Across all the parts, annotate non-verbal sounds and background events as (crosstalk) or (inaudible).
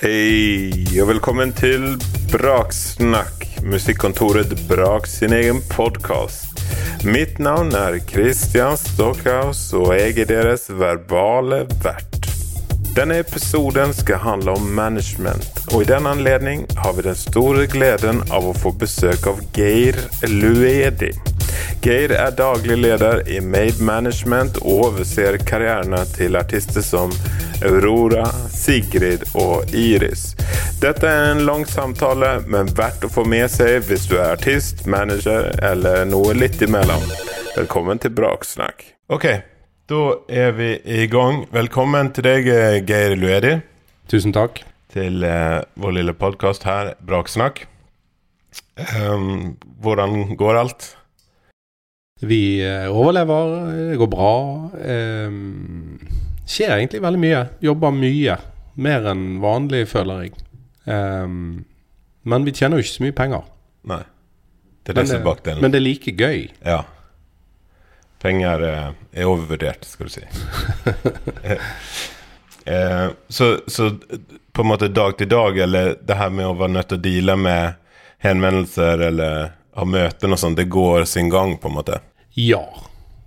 Hei, og velkommen til Braksnakk, musikkontoret Brak sin egen podkast. Mitt navn er Christian Stockhaus, og jeg er deres verbale vert. Denne episoden skal handle om management, og i den anledning har vi den store gleden av å få besøk av Geir Luedi. Geir er daglig leder i Made Management og overser karrierene til artister som Aurora, Sigrid og Iris. Dette er en lang samtale, men verdt å få med seg hvis du er artist, manager eller noe litt imellom. Velkommen til Braksnakk. Ok, da er vi i gang. Velkommen til deg, Geir Luedi. Tusen takk. Til uh, vår lille podkast her, Braksnakk. Um, hvordan går alt? Vi eh, overlever, det går bra. Eh, skjer egentlig veldig mye. Jobber mye. Mer enn vanlig, føler jeg. Eh, men vi tjener jo ikke så mye penger. Nei. Det er det som er bakdelen. Men det er like gøy. Ja. Penger er, er overvurdert, skal du si. (laughs) eh, så, så, på en måte dag til dag, eller det her med å være nødt til å deale med henvendelser eller ha møter og sånn, det går sin gang, på en måte? Ja.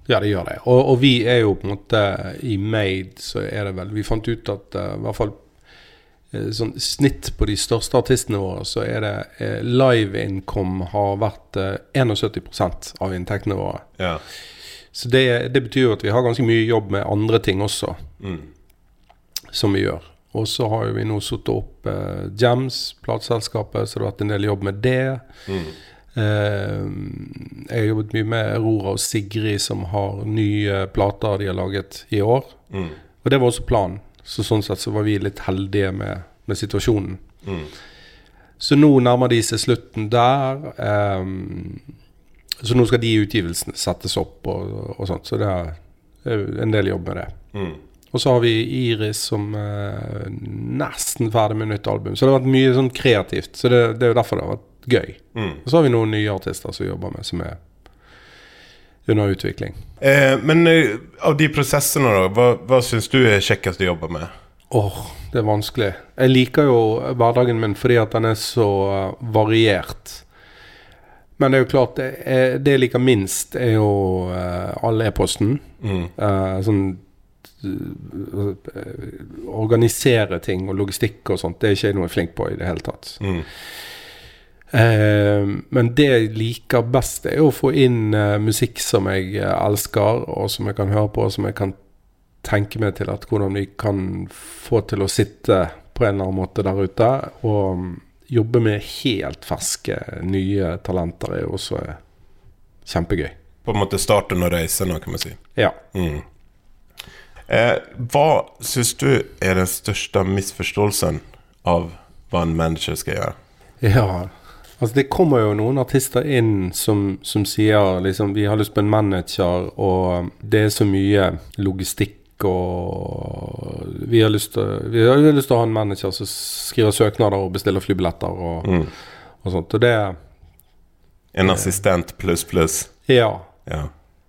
Ja, det gjør det. Og, og, vi er jo på en måte i Made, så er det vel Vi fant ut at uh, i hvert fall uh, sånn snitt på de største artistene våre, så er det uh, live income har vært 71% av inntektene våre. Ja. Så det, det, betyr jo at vi har ganske mye jobb med andre ting også, mm. som vi gjør. Og så har vi nå satt opp uh, Jams, plateselskapet, så det har vært en del jobb med det. Mm. Uh, jeg har jobbet mye med Aurora og Sigrid, som har nye plater de har laget i år. Mm. Og det var også planen. Så sånn sett så var vi litt heldige med, med situasjonen. Mm. Så nå nærmer de seg slutten der. Um, så nå skal de utgivelsene settes opp og, og sånt. Så det er en del jobb med det. Mm. Og så har vi Iris som er nesten ferdig med nytt album. Så det har vært mye sånn kreativt. Så det, det er jo derfor det har vært gøy. Mm. Og så har vi noen nye artister som vi jobber med, som er under utvikling. Eh, men eh, av de prosessene, da, hva, hva syns du er kjekkest å jobbe med? Åh, oh, det er vanskelig. Jeg liker jo hverdagen min fordi at den er så uh, variert. Men det er jo klart, det, er, det jeg liker minst, er jo uh, all e-posten. Mm. Uh, sånn Organisere ting og logistikk og sånt, det er ikke jeg noe flink på i det hele tatt. Mm. Eh, men det jeg liker best, er å få inn eh, musikk som jeg eh, elsker, og som jeg kan høre på, og som jeg kan tenke meg til at hvordan vi kan få til å sitte på en eller annen måte der ute. Og mm, jobbe med helt ferske, nye talenter er også kjempegøy. På en måte starte og reise nå, kan man si. Ja. Mm. Eh, hva syns du er den største misforståelsen av hva en manager skal gjøre? Ja, Altså Det kommer jo noen artister inn som, som, sier liksom vi har lyst på en manager, og det er så mye logistikk og vi har, lyst til, vi har lyst til å ha en manager som skriver søknader og bestiller flybilletter og, mm. og sånt. Og det En assistent pluss, pluss? Ja. ja.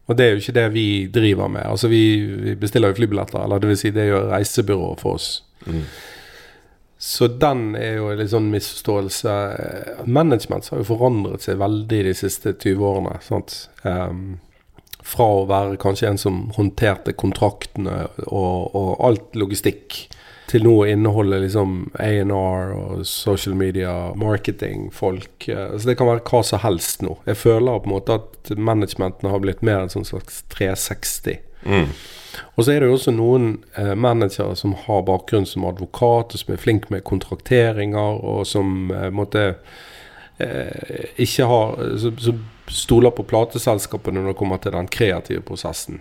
Og det er jo ikke det vi driver med. Altså Vi, vi bestiller jo flybilletter, eller det vil si det gjør reisebyrået reisebyrå for oss. Mm. Så den er jo en litt sånn misforståelse. Management har jo forandret seg veldig de siste 20 årene. Um, fra å være kanskje en som håndterte kontraktene og, og alt logistikk, til nå å inneholde liksom A&R og social media, marketing-folk. Så det kan være hva som helst nå. Jeg føler på en måte at managementen har blitt mer en sånn slags 360. Mm. Og så er det jo også noen eh, managere som har bakgrunn som advokat, og som er flink med kontrakteringer, og som eh, måtte eh, ikke har Som stoler på plateselskapene når det kommer til den kreative prosessen.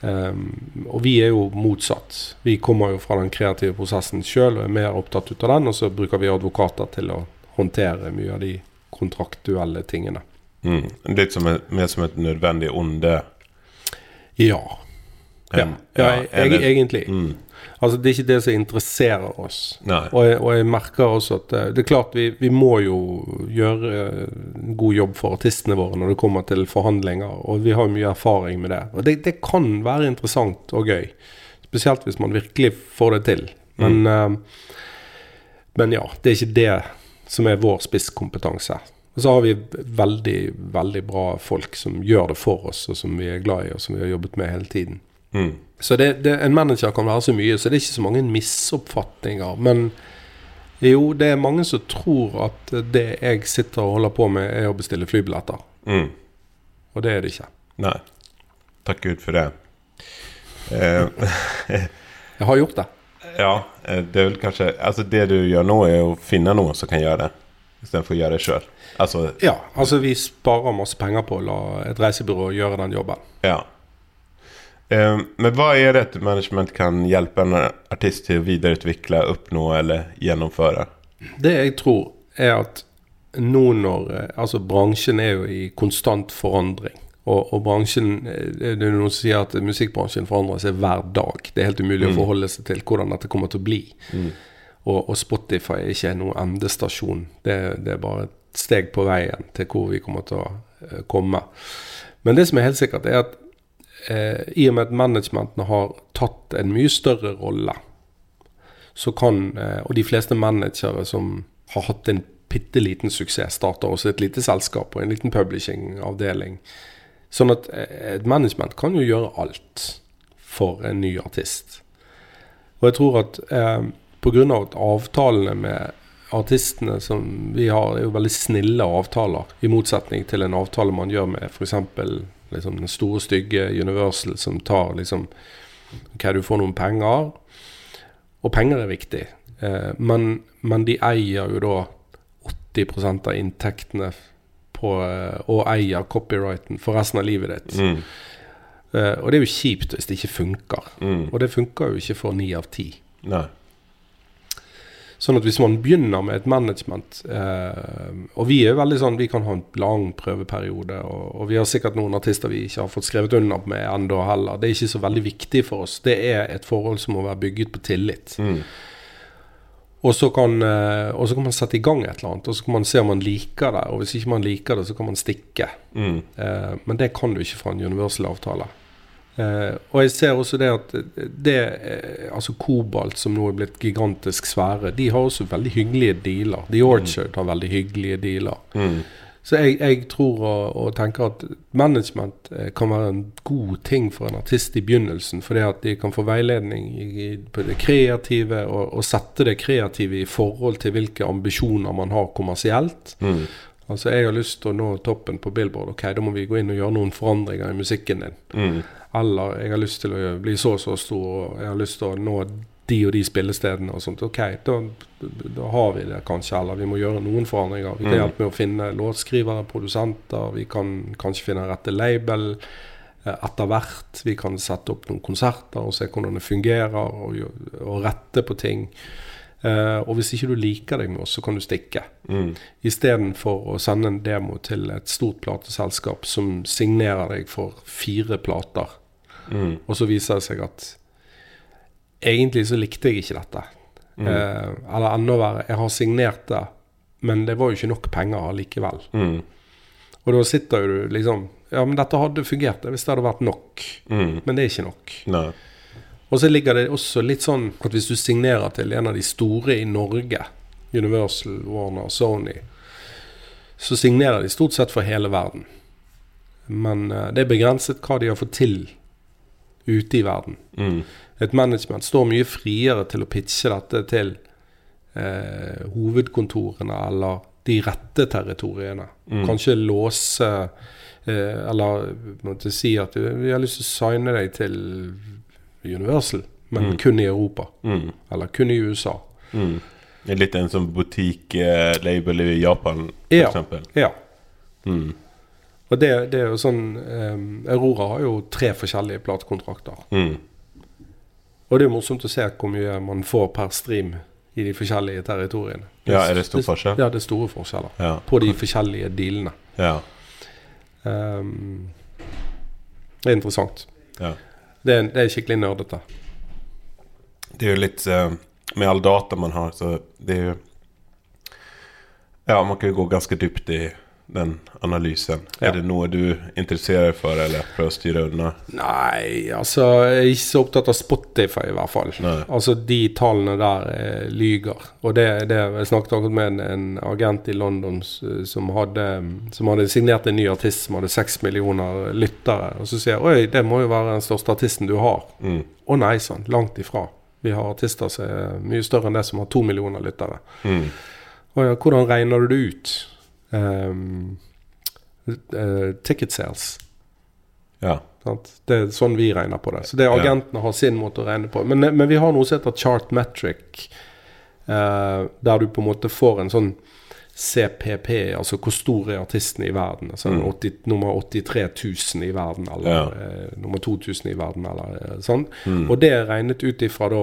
Um, og vi er jo motsatt. Vi kommer jo fra den kreative prosessen sjøl og er mer opptatt ut av den, og så bruker vi advokater til å håndtere mye av de kontraktuelle tingene. Mm. Litt som et, mer som et nødvendig onde? Ja. Ja, ja, jeg, egentlig. Mm. Altså Det er ikke det som interesserer oss. Og jeg, og, jeg, merker også at eh, det er klart vi, vi, må jo gjøre en god jobb for artistene våre når det kommer til forhandlinger, og vi har mye erfaring med det. Og det, det kan være interessant og gøy. Spesielt hvis man virkelig får det til. Men mm. uh, Men ja, det er ikke det som er vår spisskompetanse. Og så har vi veldig, veldig bra folk som gjør det for oss, og som vi er glad i, og som vi har jobbet med hele tiden. Mm. Så det, det, en manager kan være så mye, så det er ikke så mange misoppfatninger. Men jo, det er mange som tror at det jeg sitter og holder på med, er å bestille flybilletter. Mm. Og det er det ikke. Nei. Takk Gud for det. Eh, (laughs) Jeg har gjort det. ja, eh, det er vel kanskje Altså, det du gjør nå, er å finne noen som kan gjøre det, istedenfor å gjøre det sjøl. Altså, Ja, altså vi sparer masse penger på å la et reisebyrå gjøre den jobben. ja. Eh, men hva er det et management kan hjelpe en artist til å videreutvikle, oppnå eller gjennomføre? Det jeg tror er at nå når eh, Altså bransjen er jo i konstant forandring. Og, og bransjen eh, Det er noen som sier at musikkbransjen forandrer seg hver dag. Det er helt umulig å forholde seg til hvordan dette kommer til å bli. Og, og Spotify er ikke noen endestasjon. Det, det er bare et steg på veien til hvor vi kommer til å eh, komme. Men det som er helt sikkert, er at eh, i og med at managementene har tatt en mye større rolle, så kan eh, Og de fleste managere som har hatt en bitte liten suksess, starter også et lite selskap og en liten publishing-avdeling. Sånn at eh, et management kan jo gjøre alt for en ny artist. Og jeg tror at eh, pga. at avtalene med artistene som vi har, er jo veldig snille avtaler, i motsetning til en avtale man gjør med f.eks. Liksom, den store, stygge Universal, som tar liksom hva du får noen penger, og penger er viktig, eh, men, men de eier jo da 80% av inntektene på, eh, og eier copyrighten for resten av livet ditt. Mm. Eh, og det er jo kjipt hvis det ikke funker. Mm. Og det funker jo ikke for ni av ti. Nei. Sånn at hvis man begynner med et management eh, Og vi er jo veldig sånn Vi kan ha en lang prøveperiode, og, og vi har sikkert noen artister vi ikke har fått skrevet under med ennå heller. Det er ikke så veldig viktig for oss. Det er et forhold som må være bygget på tillit. Mm. Og så, kan, eh, og så kan man sette i gang et eller annet, og så kan man se om man liker det. Og hvis ikke man liker det, så kan man stikke. Mm. Eh, men det kan du ikke fra en Universal-avtale. Eh, og jeg ser også det at det, eh, altså Kobalt, som nå er blitt gigantisk svære, de har også veldig hyggelige dealer. The Orchard har veldig hyggelige dealer. Mm. Så jeg, jeg tror og, og tenker at management eh, kan være en god ting for en artist i begynnelsen. Fordi at de kan få veiledning i, i, på det kreative, og, og sette det kreative i forhold til hvilke ambisjoner man har kommersielt. Mm. Altså Jeg har lyst til å nå toppen på Billboard. Ok, da må vi gå inn og gjøre noen forandringer i musikken din. Eller jeg har lyst til å bli så og så stor, og jeg har lyst til å nå de og de spillestedene og sånt. Ok, da, da har vi det kanskje, eller vi må gjøre noen forandringer. Vi kan Mm. hjelpe med å finne låtskrivere, produsenter, vi kan kanskje finne rette label eh, etter hvert. Vi kan sette opp noen konserter og se hvordan det fungerer, og, og rette på ting. Uh, og hvis ikke du liker deg med oss, så kan du stikke. Mm. Istedenfor å sende en demo til et stort plateselskap som signerer deg for fire plater, Mm. og så viser det seg at egentlig så likte jeg ikke dette. Mm. Eh, eller enda verre, jeg har signert det, men det var jo ikke nok penger allikevel. Mm. Og da sitter jo du liksom Ja, men dette hadde fungert hvis det hadde vært nok. Mm. Men det er ikke nok. Nei. Og så ligger det også litt sånn at hvis du signerer til en av de store i Norge, Universal, Warner, Sony, så signerer de stort sett for hele verden. Men eh, det er begrenset hva de har fått til ute i verden. Mm. Et management står mye friere til å pitche dette til eh, hovedkontorene eller de rette territoriene. Mm. Kanskje låse eh, Eller måtte si at vi har lyst til å signe deg til Universal, men Mm. kun i Europa. Mm. Eller kun i USA. Mm. Litt en sånn butikk-label i Japan, f.eks. Ja. Ja. Og det, det er jo sånn um, Aurora har jo tre forskjellige platekontrakter. Mm. Og det er jo morsomt å se hvor mye man får per stream i de forskjellige territoriene. Ja, er det stor forskjell? Ja, det er store forskjeller Ja. på de forskjellige dealene. Ja. Um, det er interessant. ja. Det er, det er skikkelig nerdete. Det er jo litt eh, Med all data man har, så det er jo Ja, man kan jo gå ganske dypt i den analysen? Ja. Er det noe du interesserer deg for, eller prøver å styre unna? Nei, altså Jeg er ikke så opptatt av Spotify, i hvert fall. Nei. Altså, de tallene der eh, lyger. Og det, det Jeg snakket akkurat med en, en agent i London som hadde, som hadde signert en ny artist som hadde seks millioner lyttere. Og så sier jeg oi, det må jo være den største artisten du har. Mm. Å nei sann, langt ifra. Vi har artister som er mye større enn det som har to millioner lyttere. Mm. Og ja, hvordan regner du det ut? Um, uh, ticket sales. Ja. Det er sånn vi regner på det. Så det agentene har sin måte å regne på. Men, men vi har noe som heter chartmetric, uh, der du på en måte får en sånn CPP, altså hvor stor er artisten i verden? Altså Mm. 80, nummer 83 000 i verden, eller Ja. uh, nummer 2000 i verden, eller uh, sånn. Mm. Og det er regnet ut ifra da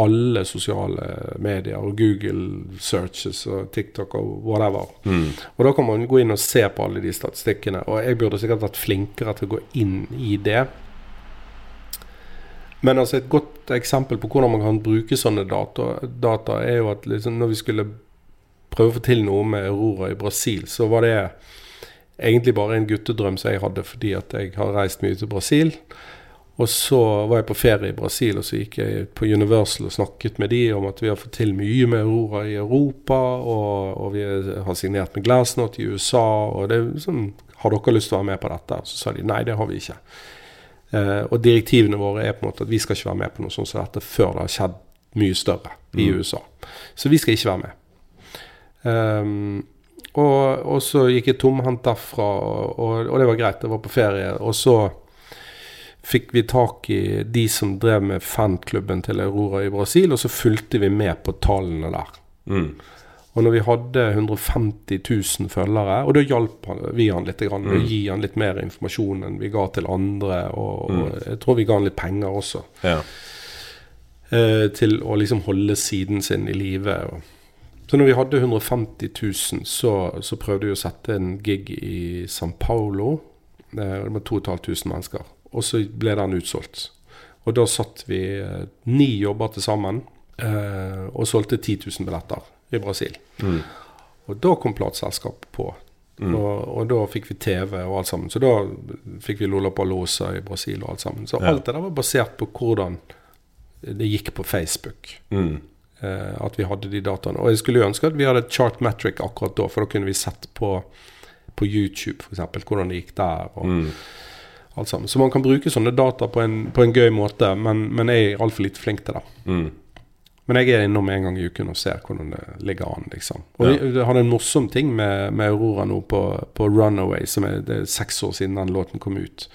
alle sosiale medier og Google searches og TikTok og whatever. Mm. Og da kan man gå inn og se på alle de statistikkene. Og jeg burde sikkert vært flinkere til å gå inn i det. Men altså et godt eksempel på hvordan man kan bruke sånne data, data er jo at liksom når vi skulle prøve å få til noe med Aurora i Brasil, så var det egentlig bare en guttedrøm som jeg hadde fordi at jeg har reist mye til Brasil. Og så var jeg på ferie i Brasil, og så gikk jeg på Universal og snakket med de om at vi har fått til mye med Aurora i Europa, og, og vi har signert med Glassnot i USA, og det er sånn Har dere lyst til å være med på dette? Så sa de nei, det har vi ikke. Eh, og direktivene våre er på en måte at vi skal ikke være med på noe sånt som dette før det har skjedd mye større i Mm. USA. Så vi skal ikke være med. Um, og, og så gikk jeg tomhendt derfra, og, og det var greit. Jeg var på ferie. Og så fikk vi tak i de som drev med fanklubben til Aurora i Brasil, og så fulgte vi med på tallene der. Mm. Og når vi hadde 150 000 følgere, og da hjalp vi han litt grann, Mm. gi han litt mer informasjon enn vi ga til andre, og, og Mm. jeg tror vi ga han litt penger også, Ja. eh, til å liksom holde siden sin i live. Så når vi hadde 150 000, så, så prøvde vi å sette en gig i San Paulo. Eh, Det var 2500 mennesker. Og så ble den utsolgt. Og da satt vi eh, ni jobber til sammen eh, og solgte 10 000 billetter i Brasil. Mm. Og da kom plateselskapet på. Mm. Og, og da fikk vi TV og alt sammen. Så da fikk vi Lollapalooza i Brasil og alt sammen. Så alt det der var basert på hvordan det gikk på Facebook. Mm. Eh, at vi hadde de dataene. Og jeg skulle ønske at vi hadde Chartmetric akkurat da, for da kunne vi sett på, på YouTube f.eks. hvordan det gikk der. og Mm. Alt sammen. Så man kan bruke sånne data på en, på en gøy måte, men, men jeg er altfor lite flink til det. Mm. Men jeg er innom en gang i uken og ser hvordan det ligger an. liksom. Og Ja. vi, vi hadde en morsom ting med, med Aurora nå på, på Runaway, som er, det er seks år siden den låten kom ut.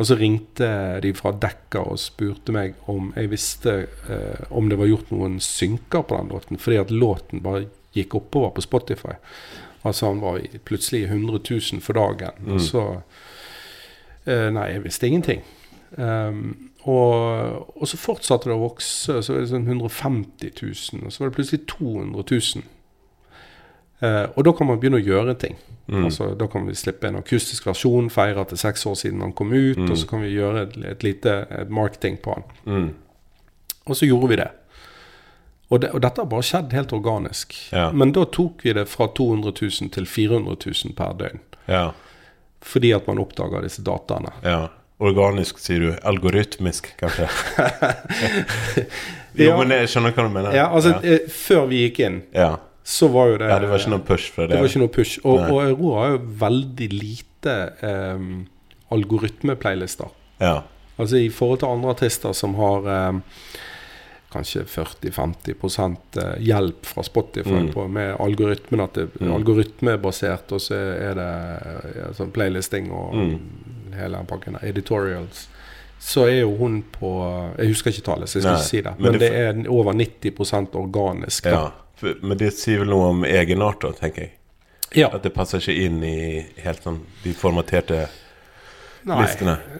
Og så ringte de fra Dekka og spurte meg om jeg visste eh, om det var gjort noen synker på den låten, fordi at låten bare gikk oppover på Spotify. Altså han var plutselig i 100 000 for dagen. Mm. Og så Nei, jeg visste ingenting. Um, og, og så fortsatte det å vokse. Så var det sånn 150 000, og så var det plutselig 200 000. Uh, og da kan man begynne å gjøre ting. Mm. Altså, da kan vi slippe en akustisk versjon, feire at det er seks år siden han kom ut, Mm. og så kan vi gjøre et, et lite et marketing på han. Mm. Og så gjorde vi det. Og, det. og dette har bare skjedd helt organisk. Ja. Men da tok vi det fra 200 000 til 400 000 per døgn. Ja. Fordi at man oppdager disse dataene. ja. Organisk, sier du. Algoritmisk, kanskje? (laughs) jo, Ja. men jeg skjønner hva du mener. Ja, altså ja. eh, Før vi gikk inn, ja. så var jo det ja, det var ikke noe push fra det. Det var ikke noe push. Og, og Aurora har jo veldig lite um, algoritmeplaylister. Ja. Altså i forhold til andre artister som har um, kanskje 40-50 eh, hjelp fra Spotify Mm. på, med algoritmen. At det Mm. algoritmebasert, og så er det ja, sånn playlisting og Mm. hele pakken. Editorials. Så er jo hun på Jeg husker ikke tallet, så jeg skal Nei, ikke si det. men Men, det- det er over 90 organisk. ja. For, men det sier vel noe om egenart, da, tenker jeg. Ja. At det passer ikke inn i helt sånn de formaterte Nei.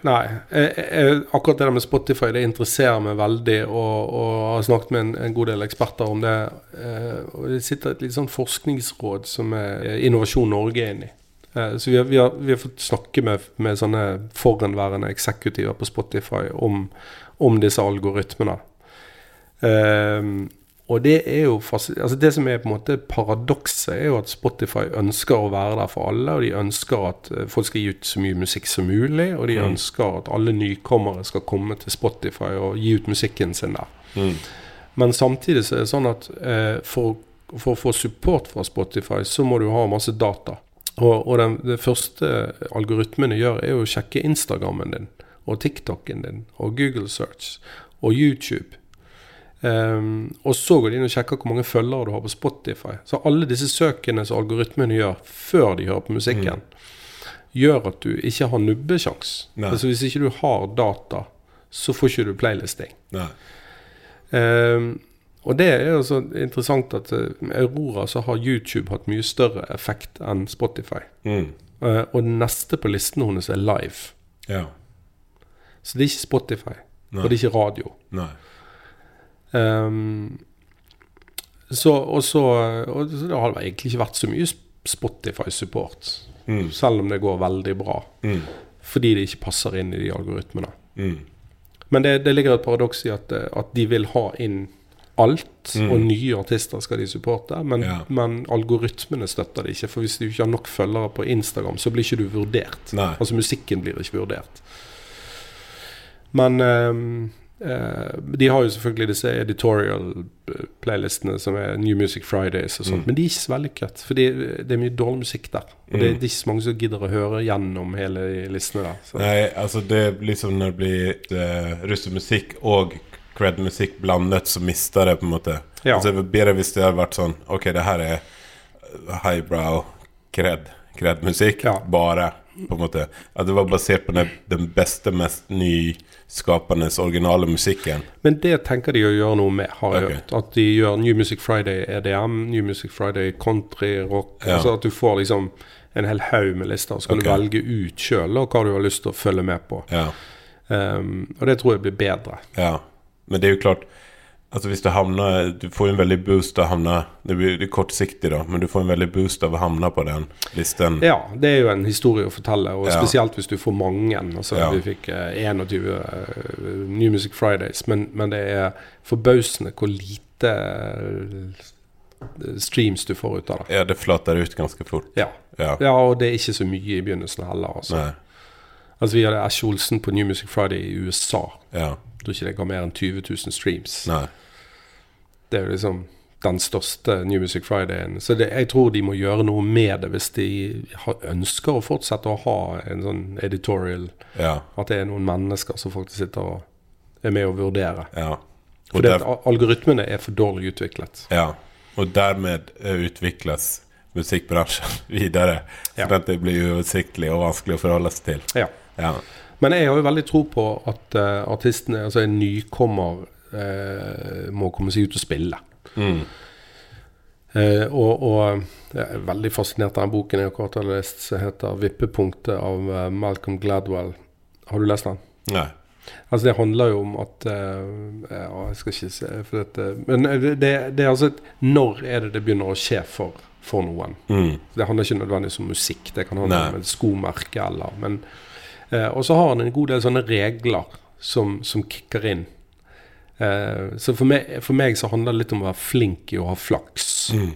Nei. Jeg, jeg, akkurat det der med Spotify det interesserer meg veldig, og, og har snakket med en, en god del eksperter om det. Eh, og Det sitter et litt sånn forskningsråd som er Innovasjon Norge er inne i. Eh, så vi har, vi, har, vi har fått snakke med, med sånne forhenværende eksekutiver på Spotify om, om disse algoritmene. Eh, og det er jo altså Det som er på en måte paradokset, er jo at Spotify ønsker å være der for alle. Og de ønsker at eh, folk skal gi ut så mye musikk som mulig. Og de Mm. ønsker at alle nykommere skal komme til Spotify og gi ut musikken sin der. Mm. Men samtidig så er det sånn at eh, for, for å få support fra Spotify, så må du ha masse data. Og, og den, det første algoritmene gjør, er jo å sjekke Instagrammen din, og TikToken din, og Google Search, og YouTube. Ehm, og så går de inn og sjekker hvor mange følgere du har på Spotify. Så alle disse søkene som algoritmene gjør før de hører på musikken, gjør at du ikke har nubbesjans. Altså Hvis ikke du har data, så får ikke du playlisting. Ehm, og det er jo så interessant at eh, med Aurora så har YouTube hatt mye større effekt enn Spotify. Mm. Uh, og den neste på listen hennes er live. Ja. Så det er ikke Spotify. Nei. Og det er ikke radio. Nei. Ehm, så, og så, og så det har egentlig ikke vært så mye Spotify-support. Mm. Selv om det går veldig bra. Mm. Fordi det ikke passer inn i de algoritmene. Mm. Men det, det ligger et paradoks i at, eh, at de vil ha inn alt, Mm. og nye artister skal de supporte. Men, Ja. men algoritmene støtter det ikke. For hvis du ikke har nok følgere på Instagram, så blir ikke du vurdert. Nei. Altså musikken blir ikke vurdert. Men eh, de har jo selvfølgelig disse editorial-playlistene som er New Music Fridays og sånt. Mm. Men de er ikke så vellykket. For det er mye dårlig musikk der. Og det, Mm. det er ikke så mange som gidder å høre gjennom hele de listene der. Så. Nei, altså det liksom når det blir uh, russemusikk og cred-musikk blandet, så mister det på en måte Ja. Altså Det bedre hvis det hadde vært sånn Ok, det her er highbrow cred, cred-musikk. Ja. Bare, på en måte. At det var basert på den, den beste, mest nyskapende, originale musikken. Men det tenker de å gjøre noe med, har jeg okay. hørt. At de gjør New Music Friday EDM, New Music Friday country, rock. Ja. Altså at du får liksom en hel haug med lister, så kan okay. du velge ut sjøl hva du har lyst til å følge med på. Ja. Um, og det tror jeg blir bedre. Ja, men det er jo klart Altså hvis du havner Du får en veldig boost av å havne Det blir det kortsiktig, da, men du får en veldig boost av å havne på den listen. Ja, det er jo en historie å fortelle, og Ja. spesielt hvis du får mange. Altså, Ja. Vi fikk eh, 21 eh, New Music Fridays, men, men det er forbausende hvor lite eh, streams du får ut av det. Ja, det flater ut ganske fort. Ja. Ja. ja, og det er ikke så mye i begynnelsen heller. Altså. Nei. Altså Vi hadde Ash Olsen på New Music Friday i USA. Ja. Jeg tror ikke det ga mer enn 20 000 streams. Nei. Det er jo liksom den største New Music Friday-en. Så det, jeg tror de må gjøre noe med det hvis de har, ønsker å fortsette å ha en sånn editorial. Ja. At det er noen mennesker som faktisk sitter og er med og vurdere. Ja. Og, For der, at algoritmene er for dårlig utviklet. ja. og dermed utvikles musikkbransjen (laughs) videre. Ja. Sånn at det blir uoversiktlig og vanskelig å forholde seg til. Ja. Ja. Men jeg har jo veldig tro på at uh, artistene, altså en nykommer, må komme seg ut og spille. Mm. Eh, og, og jeg er veldig fascinert av den boken jeg akkurat har lest, som heter 'Vippepunktet' av eh, Malcolm Gladwell. Har du lest den? Nei. Altså Det handler jo om at uh, ja, Jeg skal ikke se for dette Men det, det, det er altså et, Når er det det begynner å skje for, for noen? Mm. Det handler ikke nødvendigvis om musikk. Det kan handle Nei. om et skomerke eller men, uh, Og så har han en god del sånne regler som, som kicker inn. Eh, så for meg, for meg så handler det litt om å være flink i å ha flaks. Mm.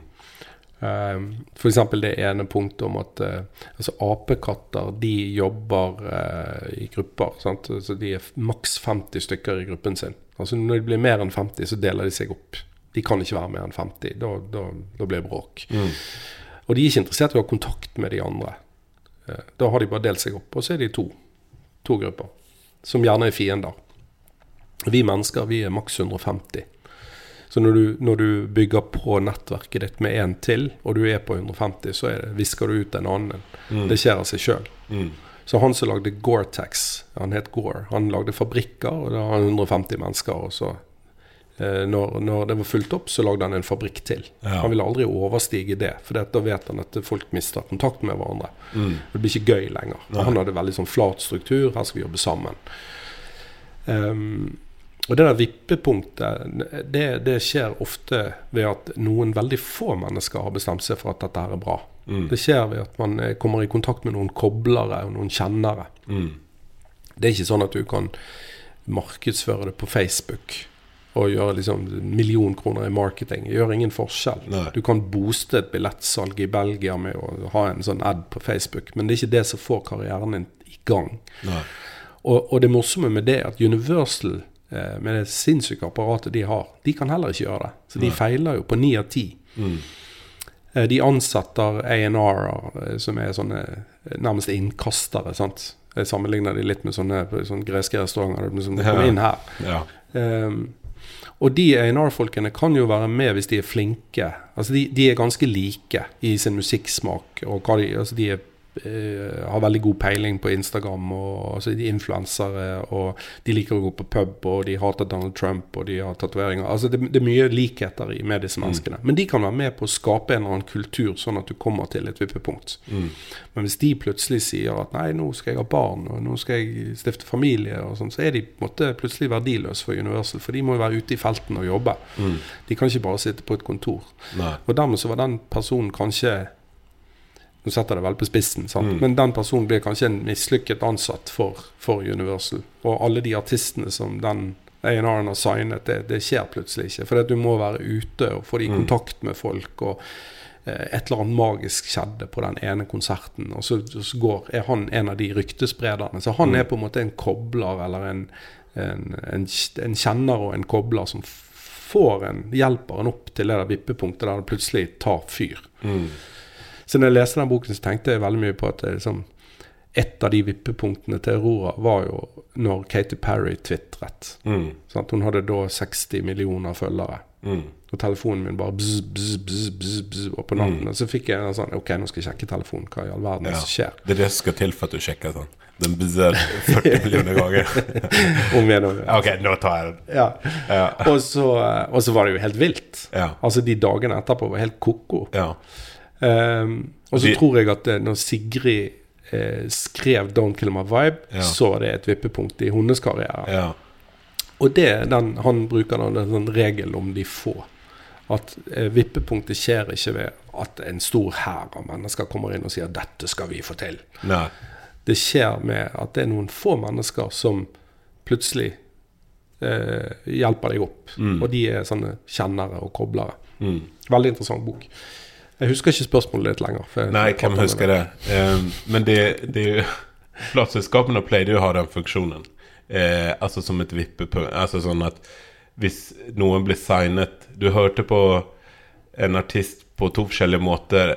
Eh, for eksempel det ene punktet om at eh, altså apekatter de jobber eh, i grupper. Sant? Så de er maks 50 stykker i gruppen sin. Altså Når de blir mer enn 50, så deler de seg opp. De kan ikke være mer enn 50. Da, da, da blir det bråk. Mm. Og de er ikke interessert i å ha kontakt med de andre. Eh, Da har de bare delt seg opp, og så er de to. To grupper. Som gjerne er fiender. Vi mennesker vi er maks 150. Så når du, når du bygger på nettverket ditt med én til, og du er på 150, så det, visker du ut en annen. Mm. Det skjer av seg sjøl. Mm. Så han som lagde Gore-Tex, han het Gore, han lagde fabrikker, og da har han 150 mennesker. Og så, eh, når, når det var fulgt opp, så lagde han en fabrikk til. Ja. Han ville aldri overstige det, for da vet han at folk mister kontakt med hverandre. Mm. Det blir ikke gøy lenger. Nei. Han hadde veldig sånn flat struktur. Her skal vi jobbe sammen. Ehm, og det der vippepunktet, det, det skjer ofte ved at noen veldig få mennesker har bestemt seg for at dette her er bra. Mm. Det skjer ved at man eh, kommer i kontakt med noen koblere og noen kjennere. Mm. Det er ikke sånn at du kan markedsføre det på Facebook. og gjøre liksom million kroner i marketing. Det gjør ingen forskjell. Nei. Du kan booste et billettsalg i Belgia med å ha en sånn ad på Facebook, men det er ikke det som får karrieren din i gang. Og, og det morsomme med det er at Universal, med det sinnssyke apparatet de har, de kan heller ikke gjøre det. Så de Nei. feiler jo på ni av ti. Mm. Eh, De ansetter A&R-er, som er sånne eh, nærmest innkastere. sant? Jeg sammenligner de litt med sånne, sånne greske restauranter. Som Ja. kommer inn her. Ja. Um, og de A&R-folkene kan jo være med hvis de er flinke. Altså de, de er ganske like i sin musikksmak. Og de, altså de er, eh, har veldig god peiling på Instagram. Og, altså de er influensere, og de liker å gå på pub, og de hater Donald Trump, og de har tatoveringer. Altså det, det er mye likheter i med disse menneskene. Men de kan være med på å skape en eller annen kultur, sånn at du kommer til et vippepunkt. Mm. Men hvis de plutselig sier at nei, nå skal jeg ha barn, og nå skal jeg stifte familie, og sånn, så er de på en måte plutselig verdiløse for Universal. For de må jo være ute i felten og jobbe. Mm. De kan ikke bare sitte på et kontor. Nei. Og dermed så var den personen kanskje Nå setter jeg det vel på spissen, sant? Mm. men den personen blir kanskje en mislykket ansatt for, for Universal. Og alle de artistene som den A&R-en har signet, det, det skjer plutselig ikke. For du må være ute og få de i Mm. kontakt med folk. og eh, et eller annet magisk skjedde på den ene konserten, og så, så går, er han en av de ryktesprederne. Så han Mm. er på en måte en kobler, eller en, en, en, en kjenner og en kobler som får en, hjelper en opp til det der vippepunktet der det plutselig tar fyr. Mm. Så når jeg leste den boken, så tenkte jeg veldig mye på at er liksom, et av de vippepunktene til Aurora var jo når Katy Perry tvitret. Mm. Hun hadde da 60 millioner følgere. Mm. Og telefonen min bare bzz, bzz, bzz, bzz, bzz, og på natten. Og så fikk jeg en sånn Ok, nå skal jeg sjekke telefonen. Hva i all verden er Ja. som skjer? Det er det som skal til for at du sjekker sånn. Den bzzer 40 (laughs) millioner ganger. (laughs) Om igjen og. Ok, nå tar jeg den. Ja. Ja. Og, så, og så var det jo helt vilt. Ja. Altså De dagene etterpå var helt ko-ko. ja. Ehm, og så tror jeg at eh, når Sigrid eh, skrev 'Don't Kill My Vibe', Ja. så var det et vippepunkt i hennes karriere. Ja. Og det, den, han bruker da en sånn regel om de få. At eh, vippepunktet skjer ikke ved at en stor hær av mennesker kommer inn og sier 'dette skal vi få til'. Nei. Det skjer med at det er noen få mennesker som plutselig eh, hjelper deg opp. Mm. Og de er sånne kjennere og koblere. Mm. Veldig interessant bok. Jeg husker ikke spørsmålet ditt lenger. Nei, hvem husker det? Um, men det, det er jo (laughs) Plateselskapene pleide jo å ha den funksjonen. Eh, altså som et vippepunkt. Altså sånn at hvis noen blir signet Du hørte på en artist på to forskjellige måter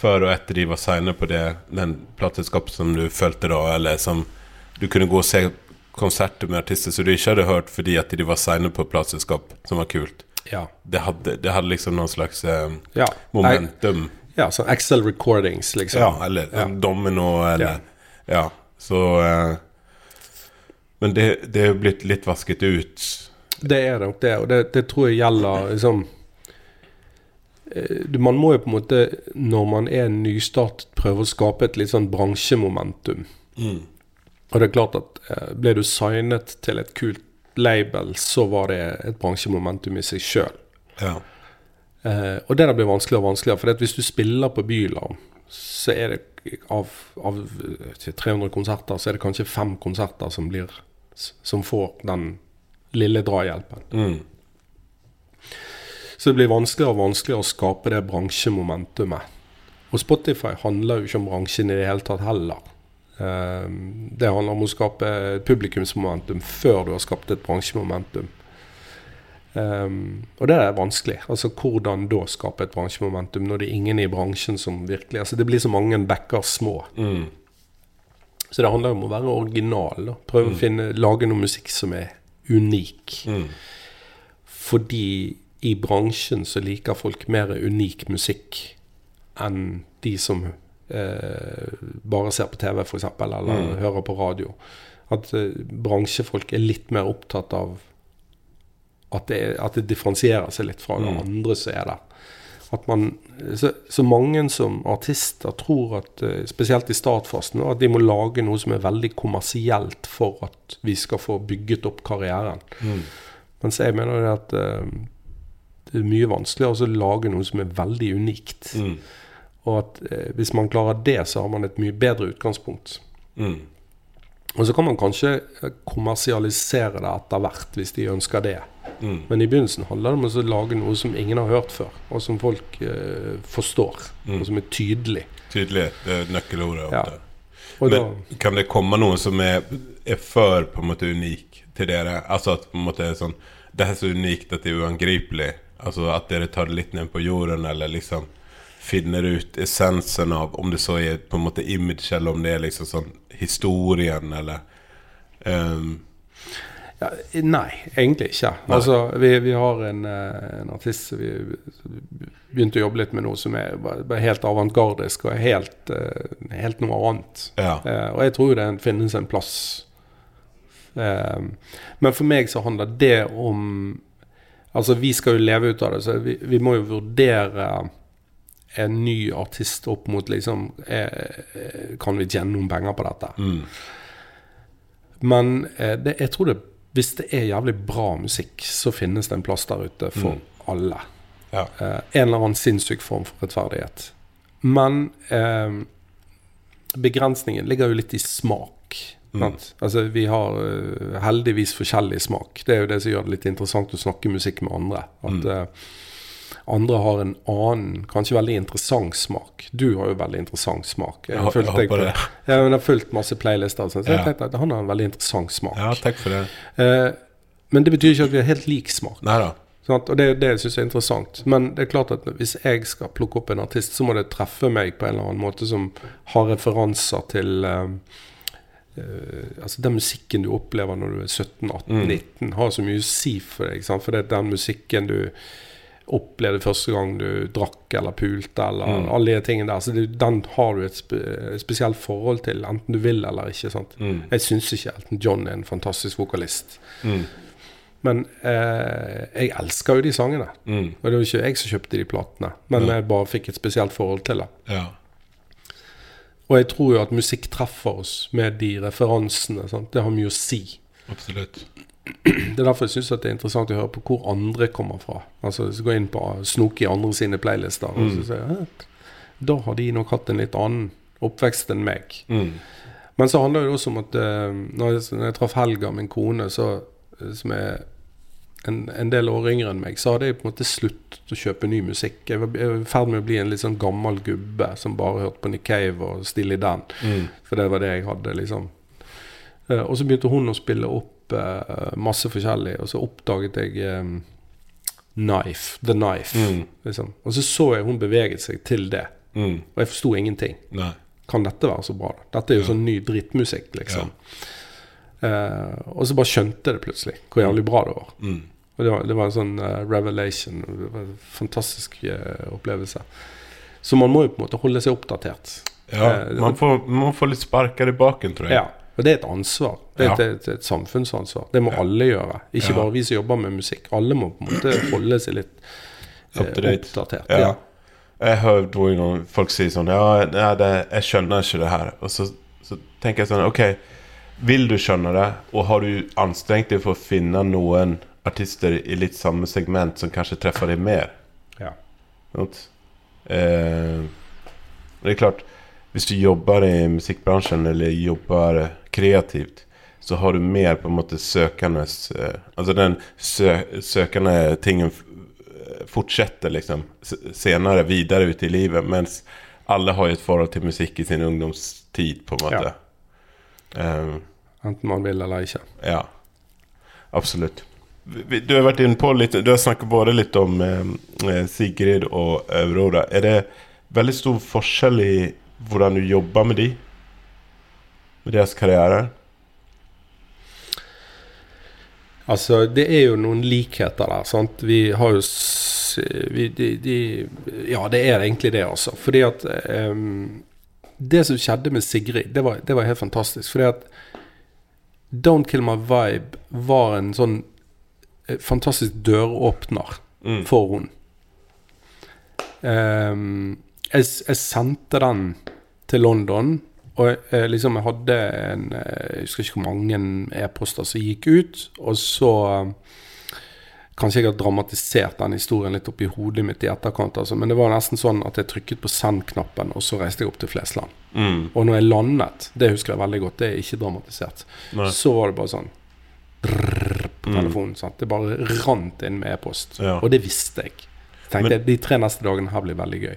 før og etter de var signet på det den plateselskapet som du fulgte da, eller som du kunne gå og se konserter med artister som du ikke hadde hørt fordi at de var signet på et plateselskap som var kult. Ja. Det hadde, det hadde liksom noen slags eh, ja. momentum. Ja, sånn Excel recordings, liksom. Ja, eller en domino, eller Ja. så eh, Men det, det er jo blitt litt vasket ut. Det er det nok det, og det, det tror jeg gjelder liksom eh, Man må jo på en måte, når man er nystartet, prøve å skape et litt sånn bransjemomentum. Mm. Og det er klart at eh, ble du signet til et kult label, så var det et bransjemomentum i seg sjøl. Ja. Eh, og det der blir vanskeligere og vanskeligere, for hvis du spiller på Bylarm, så er det av, av eh, 300 konserter, så er det kanskje fem konserter som, blir, som får den lille drahjelpen. Mm. Så det blir vanskeligere og vanskeligere å skape det bransjemomentumet. Og Spotify handler jo ikke om bransjen i det hele tatt heller. Eh, Det handler om å skape et publikumsmomentum før du har skapt et bransjemomentum. Um, og det er vanskelig. Altså Hvordan da skape et bransjemomentum når det er ingen i bransjen som virkelig Altså Det blir så mange bekker små. Mm. Så det handler om å være original. Da. Prøve å finne, lage noe musikk som er unik. Mm. Fordi i bransjen så liker folk mer unik musikk enn de som bare ser på TV, f.eks., eller Mm. hører på radio. At eh, bransjefolk er litt mer opptatt av at det, at det differensierer seg litt fra det Mm. andre som er der. At man, så, så mange som artister tror at, eh, spesielt i startfasen, at de må lage noe som er veldig kommersielt for at vi skal få bygget opp karrieren. Mm. Mens jeg mener det at eh, det er mye vanskeligere å lage noe som er veldig unikt. Mm. Og at eh, hvis man klarer det, så har man et mye bedre utgangspunkt. Mm. Og så kan man kanskje eh, kommersialisere det etter hvert, hvis de ønsker det. Mm. Men i begynnelsen handler det om å lage noe som ingen har hørt før, og som folk eh, forstår, Mm. og som er tydelig. Tydelig. Det er nøkkelordet. Ja. Men da, kan det komme noe som er, er for på en måte unik til dere? Altså at på en måte er sånn Det er så unikt at det er uangripelig. Altså at dere tar det litt ned på jorden, eller liksom finner ut essensen av Om det så er på en måte image, eller om det er liksom sånn historien, eller um. ja, nei, egentlig ikke. Nei. Altså, vi, vi har en, eh, en artist som vi begynte å jobbe litt med nå, som er bare, helt avantgardisk og helt, eh, helt noe annet. Ja. Eh, og jeg tror det finnes en plass. Eh, men for meg så handler det om Altså, vi skal jo leve ut av det, så vi, vi må jo vurdere en ny artist opp mot liksom eh, eh, Kan vi tjene noen penger på dette? Mm. Men eh, det, jeg tror det hvis det er jævlig bra musikk, så finnes det en plass der ute for alle. Ja. Eh, en eller annen sinnssyk form for rettferdighet. Men eh, begrensningen ligger jo litt i smak. Mm. Altså, vi har uh, heldigvis forskjellig smak. Det er jo det som gjør det litt interessant å snakke musikk med andre. At Mm. eh, andre har en annen, kanskje veldig interessant smak. Du har jo veldig interessant smak. Jeg, har fulgt, jeg det. (laughs) Ja, jeg har fulgt masse playlister, så jeg Ja. jeg tenkte at han har en veldig interessant smak. ja, takk for det. Eh, men det betyr ikke at vi har helt lik smak. Neida. Sånn at, Og det det syns jeg er interessant. Men det er klart at hvis jeg skal plukke opp en artist, så må det treffe meg på en eller annen måte som har referanser til eh, uh, altså Den musikken du opplever når du er 17-18-19, har så mye å si for deg. Sant? For det er den musikken du opplevde første gang du drakk eller pulte, eller Mm. alle de tingene der. Så det, den har du et spe, spesielt forhold til, enten du vil eller ikke. Sant? Mm. Jeg syns ikke Elton John er en fantastisk vokalist. Mm. Men eh, jeg elsker jo de sangene. Mm. Og det var ikke jeg som kjøpte de platene, men Ja. jeg bare fikk et spesielt forhold til det. Ja. Og jeg tror jo at musikk treffer oss med de referansene. Sant? Det har mye å si. Absolutt. Det er derfor jeg syns det er interessant å høre på hvor andre kommer fra. Altså hvis du går inn på snoke i andre sine playlister, og Mm. så sier jeg da har de nok hatt en litt annen oppvekst enn meg. Mm. Men så handler det også om at uh, når jeg, når jeg traff Helga, min kone, så, eh, som er en, en del år yngre enn meg, så hadde jeg på en måte sluttet å kjøpe ny musikk. Jeg var, i ferd med å bli en litt sånn gammel gubbe som bare hørte på Nick Cave og i Dan. Mm. For det var det jeg hadde, liksom. Uh, og så begynte hun å spille opp masse forskjellig, og så oppdaget jeg um, Knife. The Knife. Mm. Liksom. Og så så jeg hun beveget seg til det, Mm. og jeg forsto ingenting. Nei. Kan dette være så bra? Dette er jo Ja. sånn ny drittmusikk, liksom. Eh, og så bare skjønte det plutselig, hvor jævlig bra det var. Mm. Og det var, det var en sånn uh, revelation. Det var en fantastisk uh, opplevelse. Så man må jo på en måte holde seg oppdatert. Ja, Eh, man får, man får litt sparker i baken, tror jeg. Ja, og det er et ansvar. Det er Ja. et, et, et samfunnsansvar. Det må alle gjøre. Ikke bare vi som jobber med musikk. Alle må på en måte holde seg litt eh, oppdatert. Ja. Jeg har hørt noen folk si sånn Ja, nei, det, jeg skjønner ikke det her. Og så, så tenker jeg sånn Ok, vil du skjønne det, og har du anstrengt deg for å finne noen artister i litt samme segment som kanskje treffer deg mer? Ja. Not? Eh, det er klart, hvis du jobber i musikkbransjen eller jobber kreativt, så har du mer på en måte søkendes eh, Altså den sø, søkende tingen fortsetter liksom senere videre ut i livet, mens alle har jo et forhold til musikk i sin ungdomstid, på en måte. Eh, Enten man vil eller ikke. ja, absolutt. Du har vært inne på litt Du har snakket både litt om eh, eh, Sigrid og Aurora. Er det veldig stor forskjell i hvordan du jobber med de? Med deres karriere? Altså, det er jo noen likheter der, sant. Vi har jo vi, de, de, Ja, det er egentlig det, altså. Fordi at um, Det som skjedde med Sigrid, det var, det var helt fantastisk. Fordi at Don't Kill My Vibe var en sånn eh, fantastisk døråpner Mm. for hun. Um, jeg, jeg sendte den til London, og eh, liksom jeg hadde en eh, Jeg husker ikke hvor mange e-poster som gikk ut, og så eh, Kanskje jeg har dramatisert den historien litt opp i hodet mitt i etterkant, altså, men det var nesten sånn at jeg trykket på send-knappen, og så reiste jeg opp til Flesland. Mm. Og når jeg landet, det husker jeg veldig godt, det er ikke dramatisert, Nei. så var det bare sånn drrrr på på telefonen. Sant? Det bare rant inn med e-post. Ja. Og det visste jeg. Tenkte Men- jeg, De tre neste dagene her blir veldig gøy.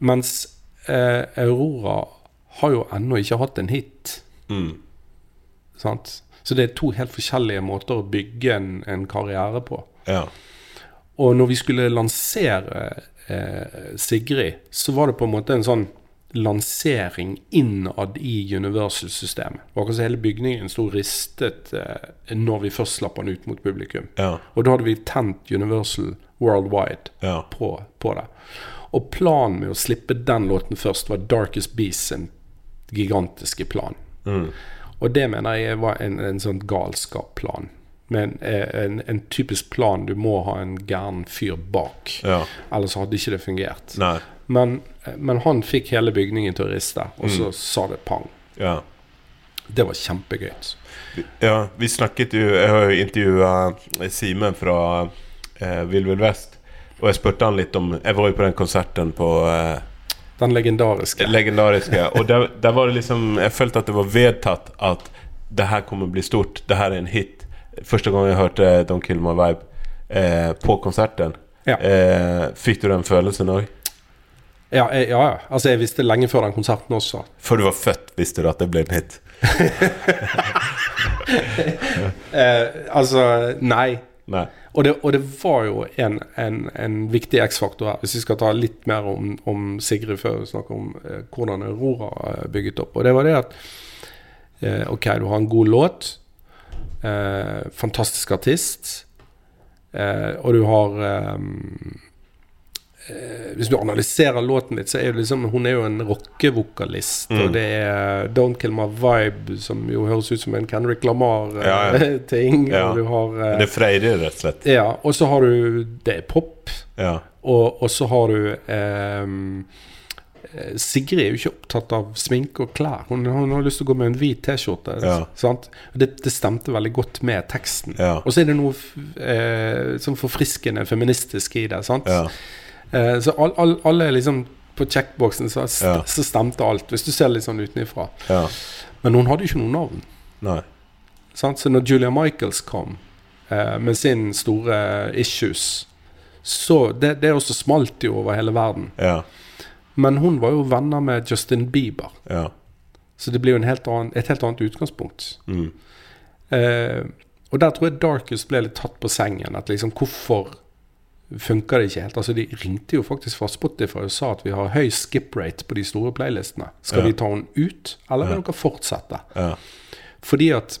Mens eh, Aurora har jo ennå ikke hatt en hit. Mm. Sant? Så det er to helt forskjellige måter å bygge en, en karriere på. Ja. Og når vi skulle lansere eh, Sigrid, så var det på en måte en sånn lansering innad i Universal-systemet. Akkurat som hele bygningen sto ristet eh, når vi først slapp den ut mot publikum. Ja. Og da hadde vi tent Universal Worldwide Ja. på, på det. Og planen med å slippe den låten først var Darkest Beast sin gigantiske plan. Mm. Og det mener jeg var en, en sånn galskapplan. Men eh, en, en typisk plan du må ha en gæren fyr bak. Ja. Ellers hadde ikke det fungert. Men, eh, men han fikk hele bygningen til å riste, og så Mm. sa det pang. Ja. Det var kjempegøy. Ja, vi snakket jo Jeg har jo intervjua Simen fra eh, Vill Vill Vest. Og jeg spurte han litt om Jeg var jo på den konserten på eh, Den legendariske. legendariske. (laughs) Og der, der var det liksom Jeg følte at det var vedtatt at det her kommer bli stort. Det her er en hit. Første gang jeg hørte Don't Kill My Vibe eh, på konserten. Ja. Eh, fikk du den følelsen òg? Ja, jeg, ja, ja. Altså, jeg visste lenge før den konserten også. Før du var født, visste du at det ble en hit? (laughs) Eh, altså, nei. Og det, og det var jo en, en, en viktig X-faktor her, hvis vi skal ta litt mer om, om Sigrid før vi snakker om eh, hvordan Aurora er bygget opp. Og det var det at eh, Ok, du har en god låt. Eh, fantastisk artist. Eh, og du har eh, eh, Hvis du analyserer låten litt, så er jo liksom hun er jo en rockevokalist. Mm. Og det er Don't Kill My Vibe, som jo høres ut som en Kendrick Ja, ja. (laughs) Lamar-ting. Ja. ja. du har eh, Det er freidig, rett og slett. ja, og så har du Det er pop. Ja. Og, og så har du ehm, eh, Sigrid er jo ikke opptatt av sminke og klær. Hun, hun har lyst til å gå med en hvit T-skjorte. Ja. Det, det stemte veldig godt med teksten. Ja. Og så er det noe eh, sånn forfriskende feministisk i det. sant? Ja. Eh, så all, all, alle liksom på checkboxen så, st Ja. så stemte alt, hvis du ser litt sånn utenfra. ja. Men hun hadde jo ikke noe navn. Nei. Så når Julia Michaels kom eh, med sin store issues, så det, det også smalt jo over hele verden. Ja. Men hun var jo venner med Justin Bieber, Ja. så det blir jo en helt annen, et helt annet utgangspunkt. Mm. Eh, og der tror jeg Darkest ble litt tatt på sengen. At liksom, hvorfor funker det ikke helt? Altså De ringte jo faktisk fra Spotify og sa at vi har høy skip rate på de store playlistene. Skal Ja. vi ta den ut, eller vil Ja. dere fortsette? Ja. Fordi at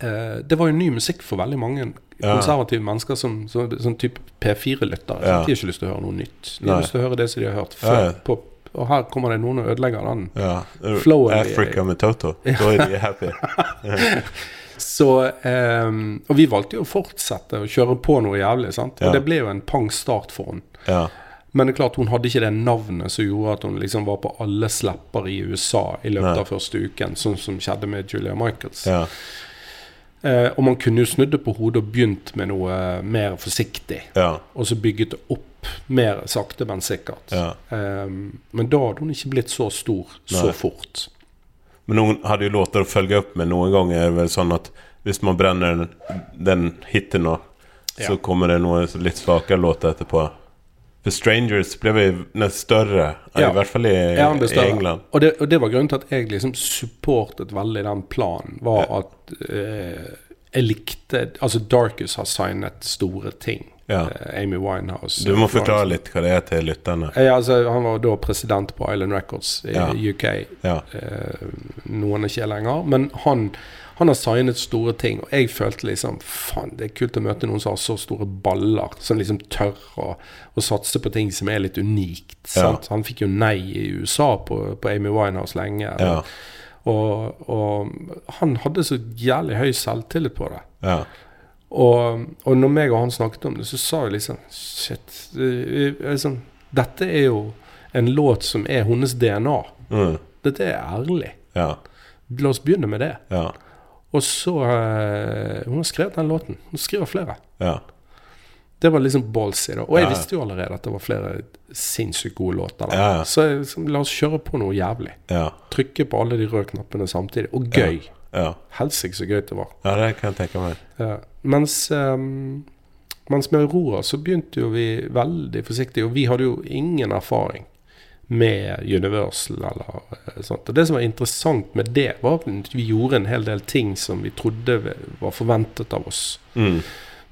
eh, det var jo ny musikk for veldig mange konservative mennesker som, som, som type P4-lyttere. Ja. De har ikke lyst til å høre noe nytt. De har Nei. lyst til å høre det som de har hørt før. På, og her kommer det noen og ødelegger den. ja. Flowen- Africa med Toto. Da er de happy. (laughs) (laughs) Så ehm, Og vi valgte jo å fortsette å kjøre på noe jævlig. sant? Og Ja. det ble jo en pang start for henne. Ja. Men det er klart hun hadde ikke det navnet som gjorde at hun liksom var på alle slapper i USA i løpet Nei. av første uken, sånn som skjedde med Julia Michaels. Ja. Eh, og man kunne jo snudd det på hodet og begynt med noe mer forsiktig. Ja. Og så bygget det opp mer sakte, men sikkert. Ja. Ehm, men da hadde hun ikke blitt så stor så fort. Men noen hadde jo låter å følge opp med. Noen ganger er det vel sånn at hvis man brenner den, den hiten nå, så kommer det noen litt svakere låter etterpå. For Strangers ble jo nesten større, Ja. i hvert fall i, Ja, i. England. Og det, og det var grunnen til at jeg liksom supportet veldig den planen. Var Ja. at eh, jeg likte Altså Darkus har signet store ting. Ja. Eh, Amy Winehouse. Du må forklare litt hva det er til lytterne. Ja, altså, han var da president på Island Records i Ja. UK. Ja. Eh, noen er ikke lenger. Men han, han har signet store ting, og jeg følte liksom Faen, det er kult å møte noen som har så store baller. Som liksom tør å, å satse på ting som er litt unikt. Ja. Han fikk jo nei i USA på, på Amy Winehouse lenge. Ja. Og, og han hadde så jævlig høy selvtillit på det. Ja. Og, og når meg og han snakket om det, så sa jeg liksom Shit. Liksom, dette er jo en låt som er hennes DNA. Mm. Dette er ærlig. Ja. La oss begynne med det. Ja. Og så eh, Hun har skrevet den låten. Hun skriver flere. Ja. Det var liksom ballsy. da Og jeg visste jo allerede at det var flere sinnssykt gode låter. da. Så liksom, la oss kjøre på noe jævlig. Ja. Trykke på alle de røde knappene samtidig. Og gøy. Ja. Helsike så gøy det var. ja, det kan jeg tenke meg. Ja. Mens, um, mens med Aurora så begynte jo vi veldig forsiktig, og vi hadde jo ingen erfaring med Universal eller eh, sånt. Og det som var interessant med det, var at vi gjorde en hel del ting som vi trodde var forventet av oss. Mm.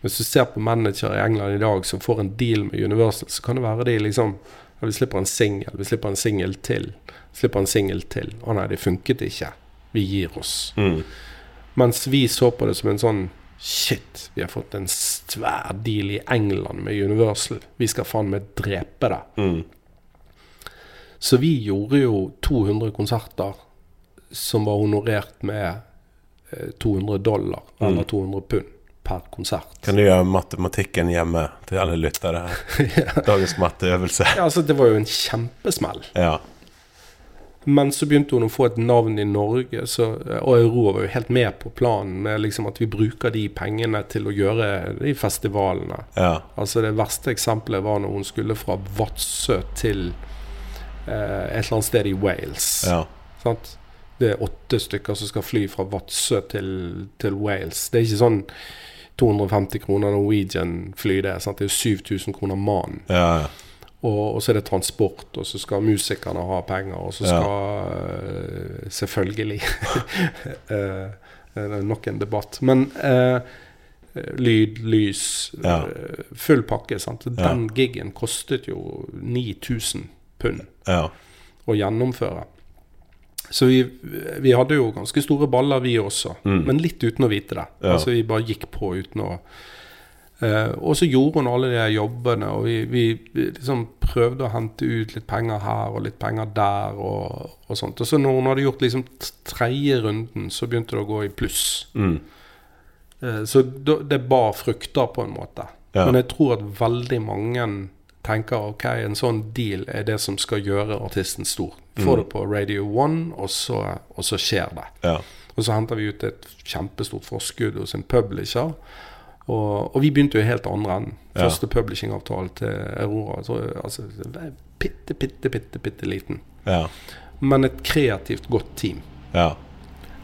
Hvis du ser på managere i England i dag som får en deal med Universal, så kan det være de liksom ja, Vi slipper en singel, vi slipper en singel til. Slipper en singel til. Å nei, det funket ikke. Vi gir oss. Mm. Mens vi så på det som en sånn Shit, vi har fått en svær deal i England med Universal. Vi skal faen meg drepe det. Mm. Så vi gjorde jo 200 konserter som var honorert med eh, 200 dollar, eller Mm. 200 pund per konsert. Kan du gjøre matematikken hjemme til alle lyttere her? (laughs) Dagens matteøvelse. Ja, altså, det var jo en kjempesmell. Ja. Men så begynte hun å få et navn i Norge, så, og Aurora var jo helt med på planen med liksom at vi bruker de pengene til å gjøre de festivalene. Ja. Altså Det verste eksempelet var når hun skulle fra Vadsø til eh, et eller annet sted i Wales. Ja. Sant? Det er åtte stykker som skal fly fra Vadsø til, til Wales. Det er ikke sånn 250 kroner Norwegian-fly, det. Sant? Det er jo 7000 kroner mannen. Ja. Og, og så er det transport, og så skal musikerne ha penger, og så Ja. skal øh, Selvfølgelig (laughs) uh, Nok en debatt. Men uh, lyd, lys, Ja. full pakke. Sant? Den gigen kostet jo 9000 pund Ja. å gjennomføre. Så vi, vi hadde jo ganske store baller, vi også. Mm. Men litt uten å vite det. Ja. Altså Vi bare gikk på uten å uh, Og så gjorde hun alle de jobbene, og vi, vi, liksom prøvde å hente ut litt penger her og litt penger der og, og sånt. Og så når hun hadde gjort liksom tredje runden, så begynte det å gå i pluss. Mm. Uh, så det bar frukter, på en måte. Ja. Men jeg tror at veldig mange tenker ok, en sånn deal er det som skal gjøre artisten stor. Få Mm. det på Radio One, og så, og så skjer det. Ja. Og så henter vi ut et kjempestort forskudd hos en publisher. Og, og vi begynte jo helt andre enden. Ja. Første publishingavtale til Aurora. Så, altså, bitte, bitte, bitte, bitte liten. Ja. Men et kreativt godt team Ja.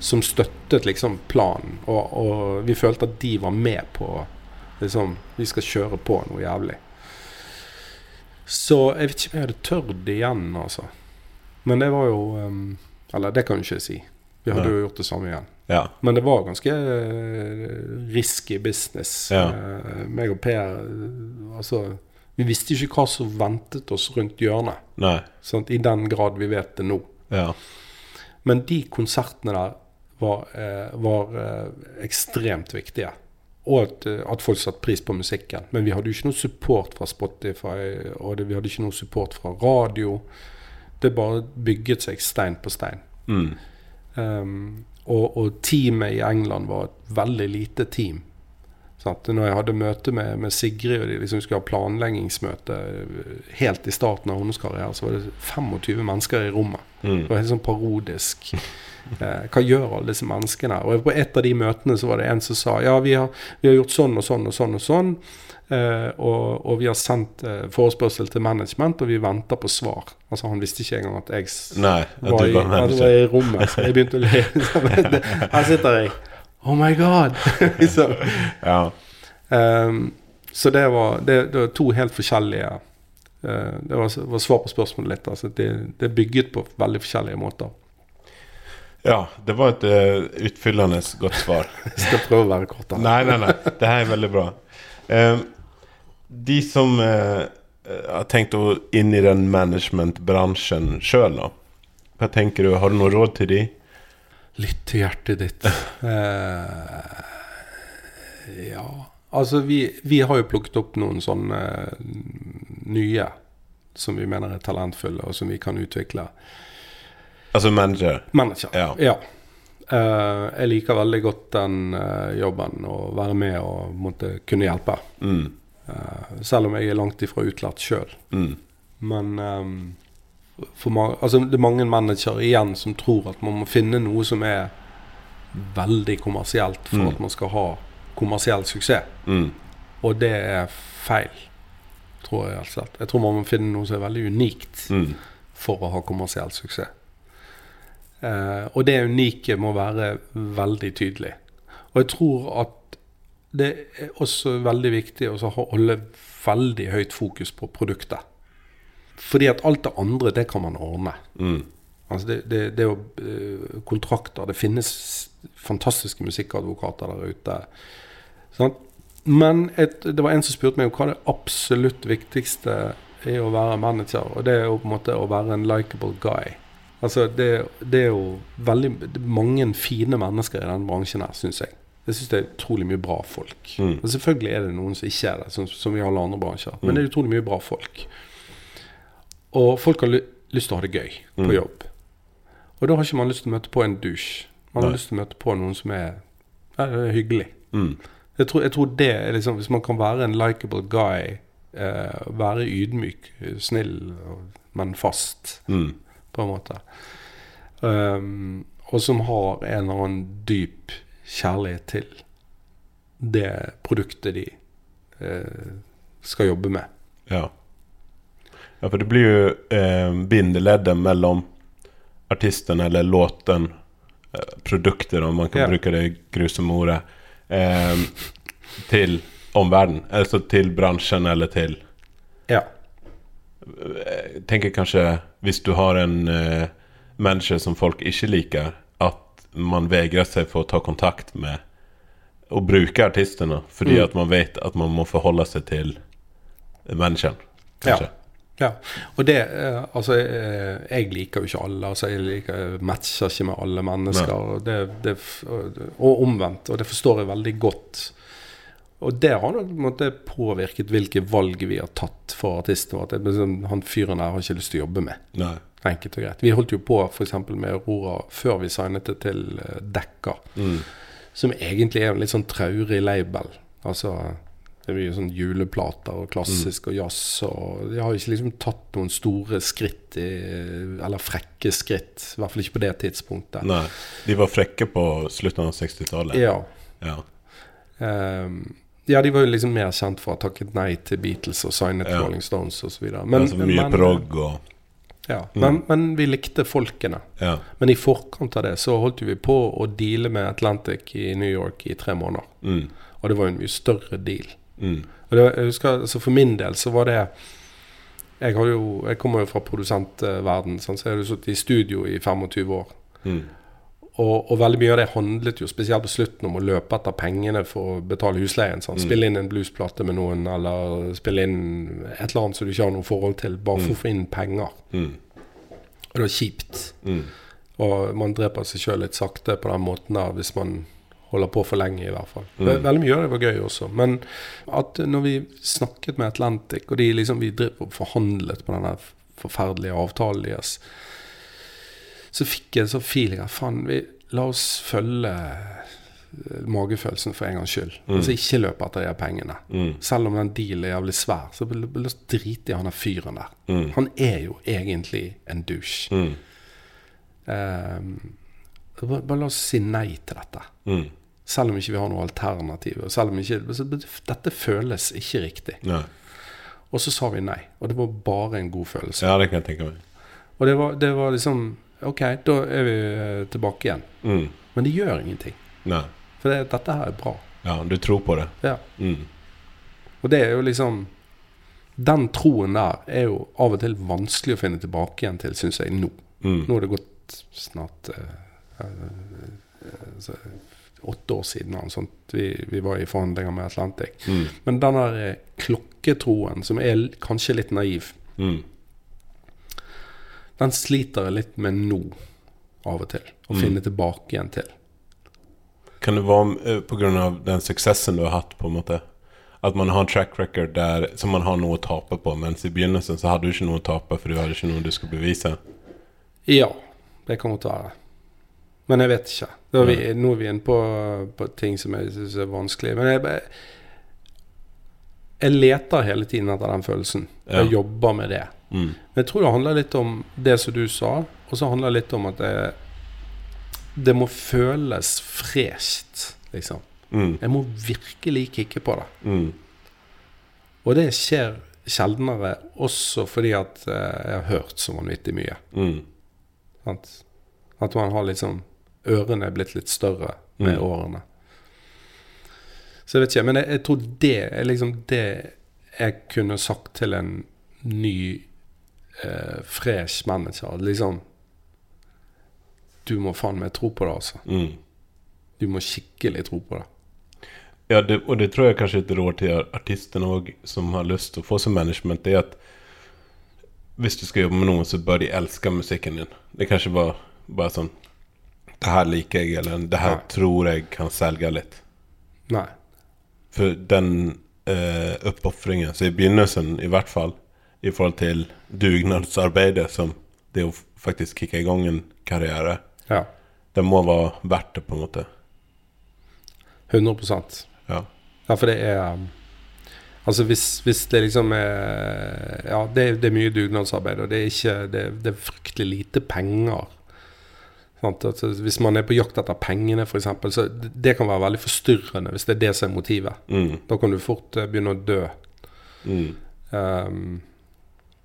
som støttet liksom planen. Og, og vi følte at de var med på liksom, Vi skal kjøre på noe jævlig. Så jeg vet ikke om jeg hadde tørt igjen, altså. Men det var jo um, Eller det kan du ikke si. Vi hadde Nei. jo gjort det samme igjen. Ja. Men det var ganske eh, risky business. Ja. Eh, meg og Per eh, Altså Vi visste ikke hva som ventet oss rundt hjørnet. Nei. Sant? I den grad vi vet det nå. Ja. Men de konsertene der var, var ekstremt viktige. Og at, eh, at folk satte pris på musikken. Men vi hadde jo ikke noe support fra Spotify, og det, vi hadde ikke noe support fra radio. Det bare bygget seg stein på stein. Mm. Um, og, og teamet i England var et veldig lite team. Sant? Når jeg hadde møte med, med Sigrid, og de liksom skulle ha planleggingsmøte eh, helt i starten av hennes karriere, så var det 25 mennesker i rommet. Mm. Det var helt sånn parodisk. (laughs) Eh, hva gjør alle disse menneskene? Og på et av de møtene så var det en som sa ja, vi har, vi har gjort sånn og sånn og sånn og sånn. Eh, og, og vi har sendt eh, forespørsel til management, og vi venter på svar. Altså Han visste ikke engang at jeg Nei. At var, du i, var var i rommet. Så jeg begynte å le. (laughs) Her sitter jeg. Oh my god! (laughs) så, Ja. um, så det var, det, det var to helt forskjellige uh, Det var, var svar på spørsmålet litt. Altså, det, det er bygget på veldig forskjellige måter. Ja. Det var et uh, utfyllende godt svar. (laughs) Jeg skal prøve å være kort. Nei, nei, nei. Det her er veldig bra. Uh, de som uh, har tenkt å inn i den managementbransjen sjøl, da. Hva tenker du? Har du noe råd til de? Lytt til hjertet ditt. (laughs) Ja Altså, vi, vi har jo plukket opp noen sånne nye som vi mener er talentfulle, og som vi kan utvikle. Altså manager. Manager. Ja. Eh, jeg liker veldig godt den uh, jobben, å være med og måtte kunne hjelpe. Mm. Uh, selv om jeg er langt ifra utlært sjøl. Mm. Men um, altså det er mange managere igjen som tror at man må finne noe som er veldig kommersielt for Mm. at man skal ha kommersiell suksess. Mm. Og det er feil, tror jeg. Altså. Jeg tror man må finne noe som er veldig unikt Mm. for å ha kommersiell suksess. Eh, og det unike må være veldig tydelig. Og jeg tror at det er også veldig viktig å holde veldig høyt fokus på produktet. Fordi at alt det andre, det kan man ordne. Mm. Altså det, det, det er jo eh, kontrakter. Det finnes fantastiske musikkadvokater der ute. Sant? Men et, det var en som spurte meg om hva det absolutt viktigste er å være manager. Og det er jo på en måte å være en likeable guy. Altså det, det er jo veldig mange fine mennesker i denne bransjen her, syns jeg. Jeg syns det er utrolig mye bra folk. Mm. Og selvfølgelig er det noen som ikke er det, som, som i alle andre bransjer. Men Mm. det er utrolig mye bra folk. Og folk har ly lyst til å ha det gøy på Mm. jobb. Og da har ikke man lyst til å møte på en dusj. Man har lyst til å møte på noen som er, er hyggelig. Mm. Jeg tror, jeg tror det er liksom Hvis man kan være en likeable guy, eh, være ydmyk, snill, men fast, Mm. På en måte, um, og som har en eller annen dyp kjærlighet til det produktet de eh, skal jobbe med. Ja. Ja, for det blir jo eh, bindeleddet mellom artisten eller låten, eh, produkter om man kan Ja. bruke det grusomme ordet, eh, til omverdenen. Altså til bransjen eller til Ja. Jeg tenker kanskje hvis du har en uh, manager som folk ikke liker, at man vegrer seg for å ta kontakt med og bruke artistene, fordi Mm. at man vet at man må forholde seg til manageren, kanskje. Ja, og det eh, Altså, eh, jeg liker jo ikke alle. Altså, jeg liker, matcher ikke med alle mennesker. Og, det, det, og omvendt. Og det forstår jeg veldig godt. Og det har nok på en måte påvirket hvilke valg vi har tatt for artister. At det, liksom, han fyren her har ikke lyst til å jobbe med. Nei. Enkelt og greit. Vi holdt jo på f.eks. med Aurora før vi signet det til eh, Dekka. Mm. Som egentlig er en litt sånn traurig label. Altså det er mye sånn juleplater og klassisk og jazz. Og de har ikke liksom tatt noen store skritt, i, eller frekke skritt. I hvert fall ikke på det tidspunktet. Nei. De var frekke på slutten av 60-tallet. Ja. Ja. ehm, ja, de var jo liksom mer kjent for å ha takket nei til Beatles og signet Ja. Rolling Stones osv. altså mye prog og Ja, Mm. men, men vi likte folkene. Ja. Men i forkant av det så holdt vi på å deale med Atlantic i New York i tre måneder. Mm. Og det var jo en mye større deal. Mm. Og det, jeg husker, altså For min del så var det Jeg, har jo, jeg kommer jo fra produsentverden, sånn, så jeg har sittet i studio i 25 år. Mm. Og, og veldig mye av det handlet jo spesielt på slutten om å løpe etter pengene for å betale husleien. Sånn. Mm. Spille inn en bluesplate med noen, eller spille inn et eller annet som du ikke har noe forhold til, bare for å få inn penger. Mm. Og det var kjipt. Mm. Og man dreper seg sjøl litt sakte på den måten der hvis man holder på for lenge, i hvert fall. Mm. Veldig mye av det var gøy også. Men at når vi snakket med Atlantic, og de liksom vi drev og forhandlet på denne forferdelige avtalen deres, så fikk jeg en sånn feeling at faen, la oss følge eh, magefølelsen for en gangs skyld. Mm. Altså ikke løpe etter de pengene. Mm. Selv om den dealen er jævlig svær, så drite i han der fyren der. Mm. Han er jo egentlig en douche. Mm. Um, bare, bare la oss si nei til dette. Mm. Selv om ikke vi har noe alternativ. Og selv om ikke, så dette føles ikke riktig. Nei. Og så sa vi nei. Og det var bare en god følelse. Ja, det kan jeg tenke meg. Og det var, det var liksom Ok, da er vi eh, tilbake igjen. Mm. Men det gjør ingenting. Nei. For det, dette her er bra. Ja, du tror på det. Ja. Mm. Og det er jo liksom Den troen der er jo av og til vanskelig å finne tilbake igjen til, syns jeg, nå. Mm. Nå har det gått snart eh, eh, altså, åtte år siden eller sånt. Vi, vi var i forhandlinger med Atlantic. Mm. Men den der eh, klokketroen, som er kanskje litt naiv, Mm. Den sliter jeg litt med nå, av og til. Å Mm. finne tilbake igjen til. Kan det være pga. på grunn av den suksessen du har hatt, på en måte? At man har en track record der, som man har noe å tape på, mens i begynnelsen så hadde du ikke noe å tape, for du hadde ikke noe du skulle bevise? Ja, det kan godt være. Men jeg vet ikke. Er vi, nå er vi inne på, på ting som jeg syns er vanskelig. Men jeg, bare- jeg leter hele tiden etter den følelsen. Ja. Jeg jobber med det. Mm. Men jeg tror det handler litt om det som du sa, og så handler det litt om at det, det må føles fresht, liksom. Mm. Jeg må virkelig kikke på det. Mm. Og det skjer sjeldnere også fordi at eh, jeg har hørt så vanvittig mye. Mm. At man har liksom Ørene er blitt litt større med Mm. årene. Så jeg vet ikke, men jeg, jeg tror det er liksom det jeg kunne sagt til en ny, eh, fresh manager. Liksom Du må faen meg tro på det, altså. Mm. Du må skikkelig tro på det. Ja, det, og det tror jeg kanskje et råd til artistene òg, som har lyst til å få seg management, det er at hvis du skal jobbe med noen, så bør de elske musikken din. Det kanskje bare, bare sånn Det her liker jeg, eller det her Nei. tror jeg kan selge litt. Nei. Den eh, oppofringen, så i begynnelsen i hvert fall, i forhold til dugnadsarbeidet, som det å faktisk kicke i gang en karriere, Ja. det må være verdt det, på en måte. 100 Ja. Ja, for det er um, Altså hvis, hvis det liksom er Ja, det, det er mye dugnadsarbeid, og det er ikke Det, det er fryktelig lite penger. Hvis man er på jakt etter pengene, f.eks., så det, kan være veldig forstyrrende hvis det er det som er motivet. Mm, Da kan du fort eh, begynne å dø. mm, Um,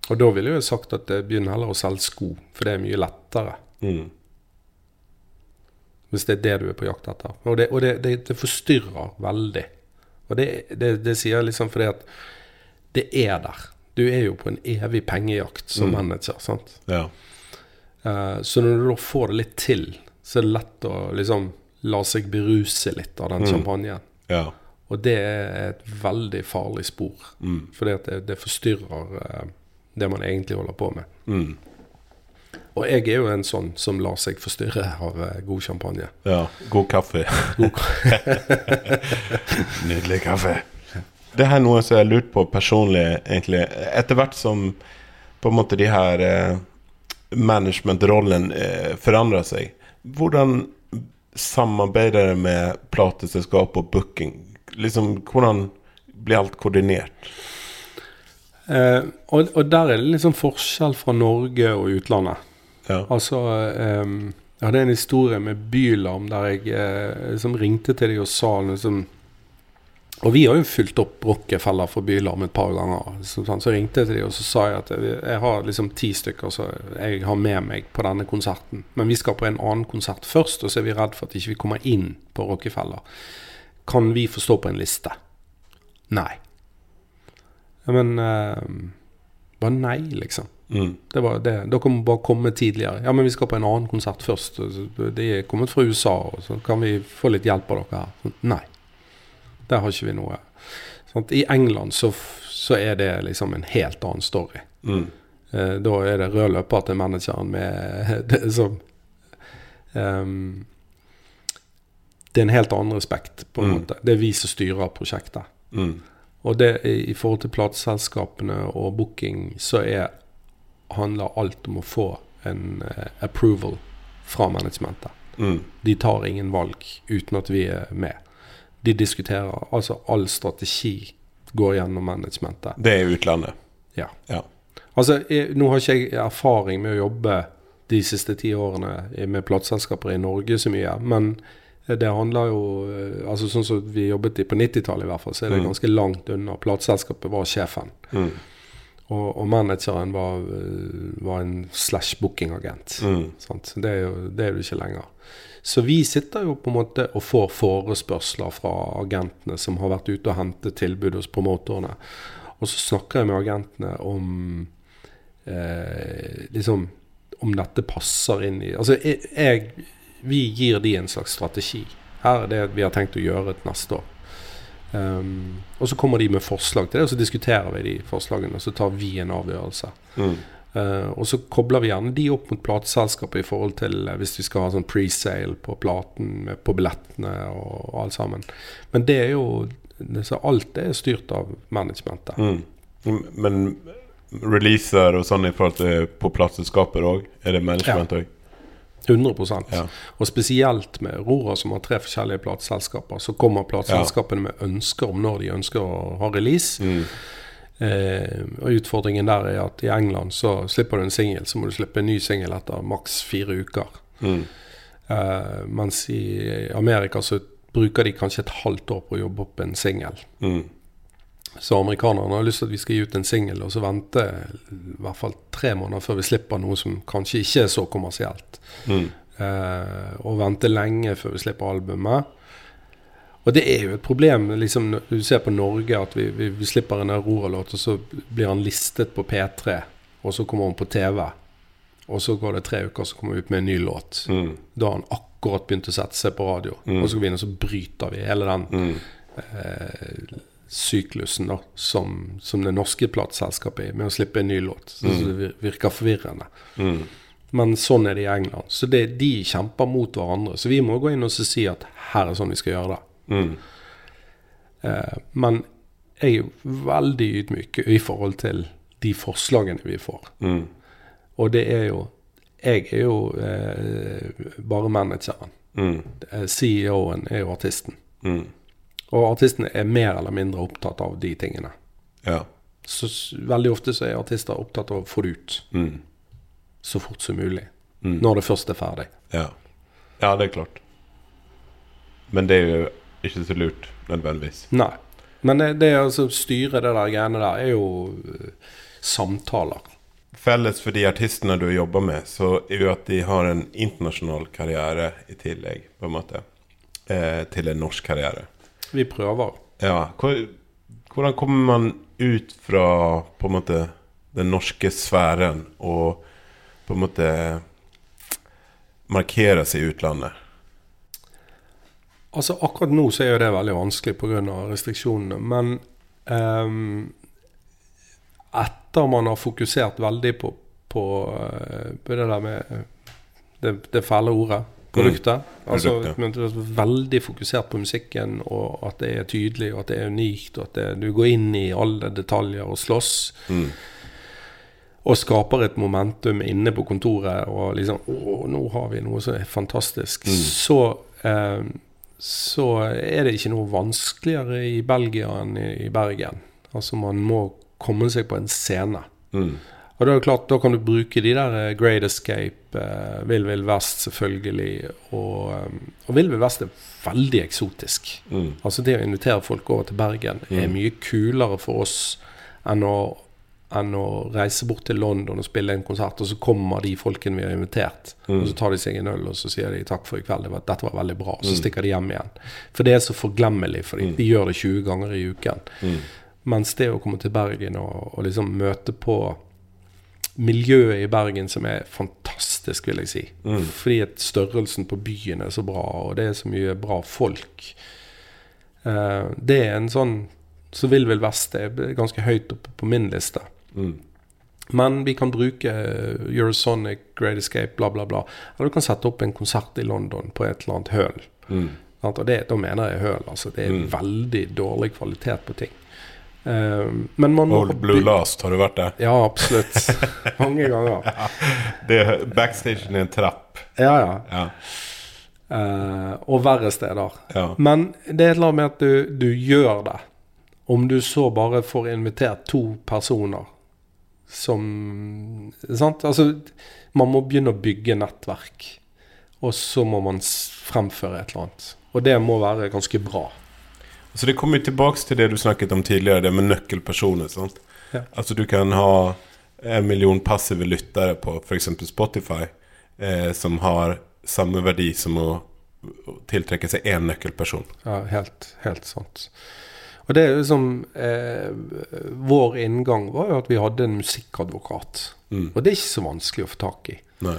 og da ville jeg jo sagt at eh, begynn heller å selge sko, for det er mye lettere. mm. Hvis det er det du er på jakt etter. Og det, og det, det, det forstyrrer veldig. Og det, det, det sier jeg liksom fordi at det er der. Du er jo på en evig pengejakt som Mm. manager. sant? Ja. Eh, så når du da får det litt til, så er det lett å liksom la seg beruse litt av den Mm. champagnen. Ja. Og det er et veldig farlig spor. Mm, Fordi at det, det forstyrrer eh, det man egentlig holder på med. mm. Og jeg er jo en sånn som lar seg forstyrre av eh, god champagne. Ja. God kaffe. God, (laughs) Nydelig kaffe. Det her er noe som jeg har lurt på personlig, egentlig. Etter hvert som på en måte de her eh, managementrollen eh, forandrer seg, hvordan samarbeider dere med plateselskap og booking? Liksom, hvordan blir alt koordinert? Eh, og, og der er det liksom forskjell fra Norge og utlandet. Ja. Altså eh, Jeg hadde en historie med Bylarm der jeg eh, liksom ringte til dem og sa liksom Og vi har jo fylt opp Rockefeller for Bylarm et par ganger. Så, så ringte jeg til dem og så sa jeg at jeg, jeg har liksom ti stykker som jeg har med meg på denne konserten. Men vi skal på en annen konsert først, og så er vi redd for at ikke vi kommer inn på Rockefeller. Kan vi få stå på en liste? Nei. Men uh, Bare nei, liksom. Mm. Det var det. Dere må bare komme tidligere. Ja, men vi skal på en annen konsert først. De er kommet fra USA, og så kan vi få litt hjelp av dere her. Nei. Der har ikke vi noe. Sant? I England så, så er det liksom en helt annen story. Mm. Eh, da er det rød løper til manageren med (laughs) det som um, Det er en helt annen respekt, på en Mm. måte. Det er vi som styrer prosjektet. Mm. Og det i, i forhold til plateselskapene og booking, så er, handler alt om å få en uh, approval fra managementet. Mm. De tar ingen valg uten at vi er med. De diskuterer Altså all strategi går gjennom managementet. Det er utlandet. Ja. Ja. Altså, jeg, nå har ikke jeg erfaring med å jobbe de siste ti årene med plateselskaper i Norge så mye, men det handler jo eh, Altså Sånn som vi jobbet i på 90-tallet, i hvert fall, så er det Mm. ganske langt unna. Plateselskapet var sjefen, Mm. Og, og manageren var, var en slash bookingagent. Mm. Det er jo det er det ikke lenger. Så vi sitter jo på en måte og får forespørsler fra agentene som har vært ute og hentet tilbud hos promotorene. Og så snakker jeg med agentene om eh, liksom om dette passer inn i Altså, jeg, jeg Vi gir de en slags strategi. Her er det vi har tenkt å gjøre et neste år. Um, og så kommer de med forslag til det, og så diskuterer vi de forslagene. Og så tar vi en avgjørelse. Mm. Uh, og så kobler vi gjerne de opp mot plateselskapet i forhold til uh, hvis vi skal ha sånn presale på platen, med, på billettene og, og alt sammen. Men det er jo så Alt er styrt av managementet. Mm. Men releaser og sånn i forhold til på plateselskaper òg, er det management òg? 100 Ja. Og spesielt med Aurora, som har tre forskjellige plateselskaper, så kommer plateselskapene med ønsker om når de ønsker å ha release. Mm. Eh, og utfordringen der er at i England så slipper du en singel, så må du slippe en ny singel etter maks fire uker. Mm. Eh, mens i Amerika så bruker de kanskje et halvt år på å jobbe opp en singel. Mm. Så amerikanerne har lyst til at vi skal gi ut en singel, og så vente i hvert fall tre måneder før vi slipper noe som kanskje ikke er så kommersielt. Mm. eh, og vente lenge før vi slipper albumet. Og det er jo et problem liksom, du ser på Norge, at vi, vi, vi slipper en Aurora-låt, og så blir han listet på P3, og så kommer han på TV. Og så går det tre uker, så kommer vi ut med en ny låt. Mm. Da har han akkurat begynt å sette seg på radio. Og så går vi inn og så bryter vi hele den Mm. eh, syklusen da, som, som det norske plateselskapet er, med å slippe en ny låt. Så, så det virker forvirrende. Mm. Men sånn er det i England. Så det, de kjemper mot hverandre. Så vi må gå inn og si at her er sånn vi skal gjøre det. Mm. Eh, men jeg er jo veldig ydmyk i forhold til de forslagene vi får. Mm. Og det er jo Jeg er jo eh, bare manageren. Mm. Eh, CEO-en er jo artisten. Mm. Og artisten er mer eller mindre opptatt av de tingene. Ja. Så veldig ofte så er artister opptatt av å få det ut Mm. så fort som mulig. Mm. Når det først er ferdig. Ja. ja, det er klart. Men det er jo ikke så lurt, nødvendigvis. Nei. Men det, det å altså styre det der greiene der, er jo eh, samtaler. Felles for de artistene du jobber med, så er jo at de har en internasjonal karriere i tillegg, på en måte. Eh, til en norsk karriere. Vi prøver. Ja. Hvordan kommer man ut fra på en måte den norske sfæren og på en måte markere seg i utlandet? Altså Akkurat nå så er jo det veldig vanskelig pga. restriksjonene. Men ehm, etter man har fokusert veldig på, på, eh, på det der med eh, det, det fæle ordet produktet. Altså Produktet. men veldig fokusert på musikken, og at det er tydelig, og at det er unikt, og at det, du går inn i alle detaljer og slåss. Mm. Og skaper et momentum inne på kontoret, og liksom Å, nå har vi noe som er fantastisk. Mm. Så eh, så er det ikke noe vanskeligere i Belgia enn i, i Bergen. Altså man må komme seg på en scene. Mm. Og da er det klart, da kan du bruke de der eh, Great Escape, uh, Vill Vill Vest selvfølgelig, og, um, og Vill Vill Vest er veldig eksotisk. Mm. Altså det å invitere folk over til Bergen er Mm. mye kulere for oss enn å, enn å reise bort til London og spille en konsert, og så kommer de folkene vi har invitert. Mm. Og så tar de seg en øl, og så sier de takk for i kveld, det var, dette var veldig bra. Og så Mm. stikker de hjem igjen. For det er så forglemmelig for dem. Mm. De gjør det 20 ganger i uken. Mm. Mens det å komme til Bergen og, og liksom møte på miljøet i Bergen som er fantastisk, vil jeg si. Mm. Fordi at størrelsen på byen er så bra, og det er så mye bra folk. Uh, det er en sånn Så vil vel Vest er ganske høyt oppe på min liste. Mm. Men vi kan bruke eh, Eurosonic, Great Escape, bla, bla, bla. Eller du kan sette opp en konsert i London på et eller annet høl. Mm. Og det, da mener jeg høl. Altså. Det er Mm. veldig dårlig kvalitet på ting. Eh, men man Old Blue Last, har du vært der? Ja, absolutt. (laughs) Mange ganger. Det er backstagen i en trapp. Ja, ja. Ja. Uh, og verre steder. ja. Men det er et eller annet med at du, du gjør det. Om du så bare får invitert to personer som Sant? Altså, man må begynne å bygge nettverk. Og så må man fremføre et eller annet. Og det må være ganske bra. Så det kommer tilbake til det du snakket om tidligere, det med nøkkelpersoner. Sant? Ja. Altså du kan ha en million passive lyttere på f.eks. Spotify, eh, som har samme verdi som å å tiltrekke seg én nøkkelperson. Ja, helt, helt sant. Og det er liksom eh, Vår inngang var jo at vi hadde en musikkadvokat. Mm. Og det er ikke så vanskelig å få tak i. Nei.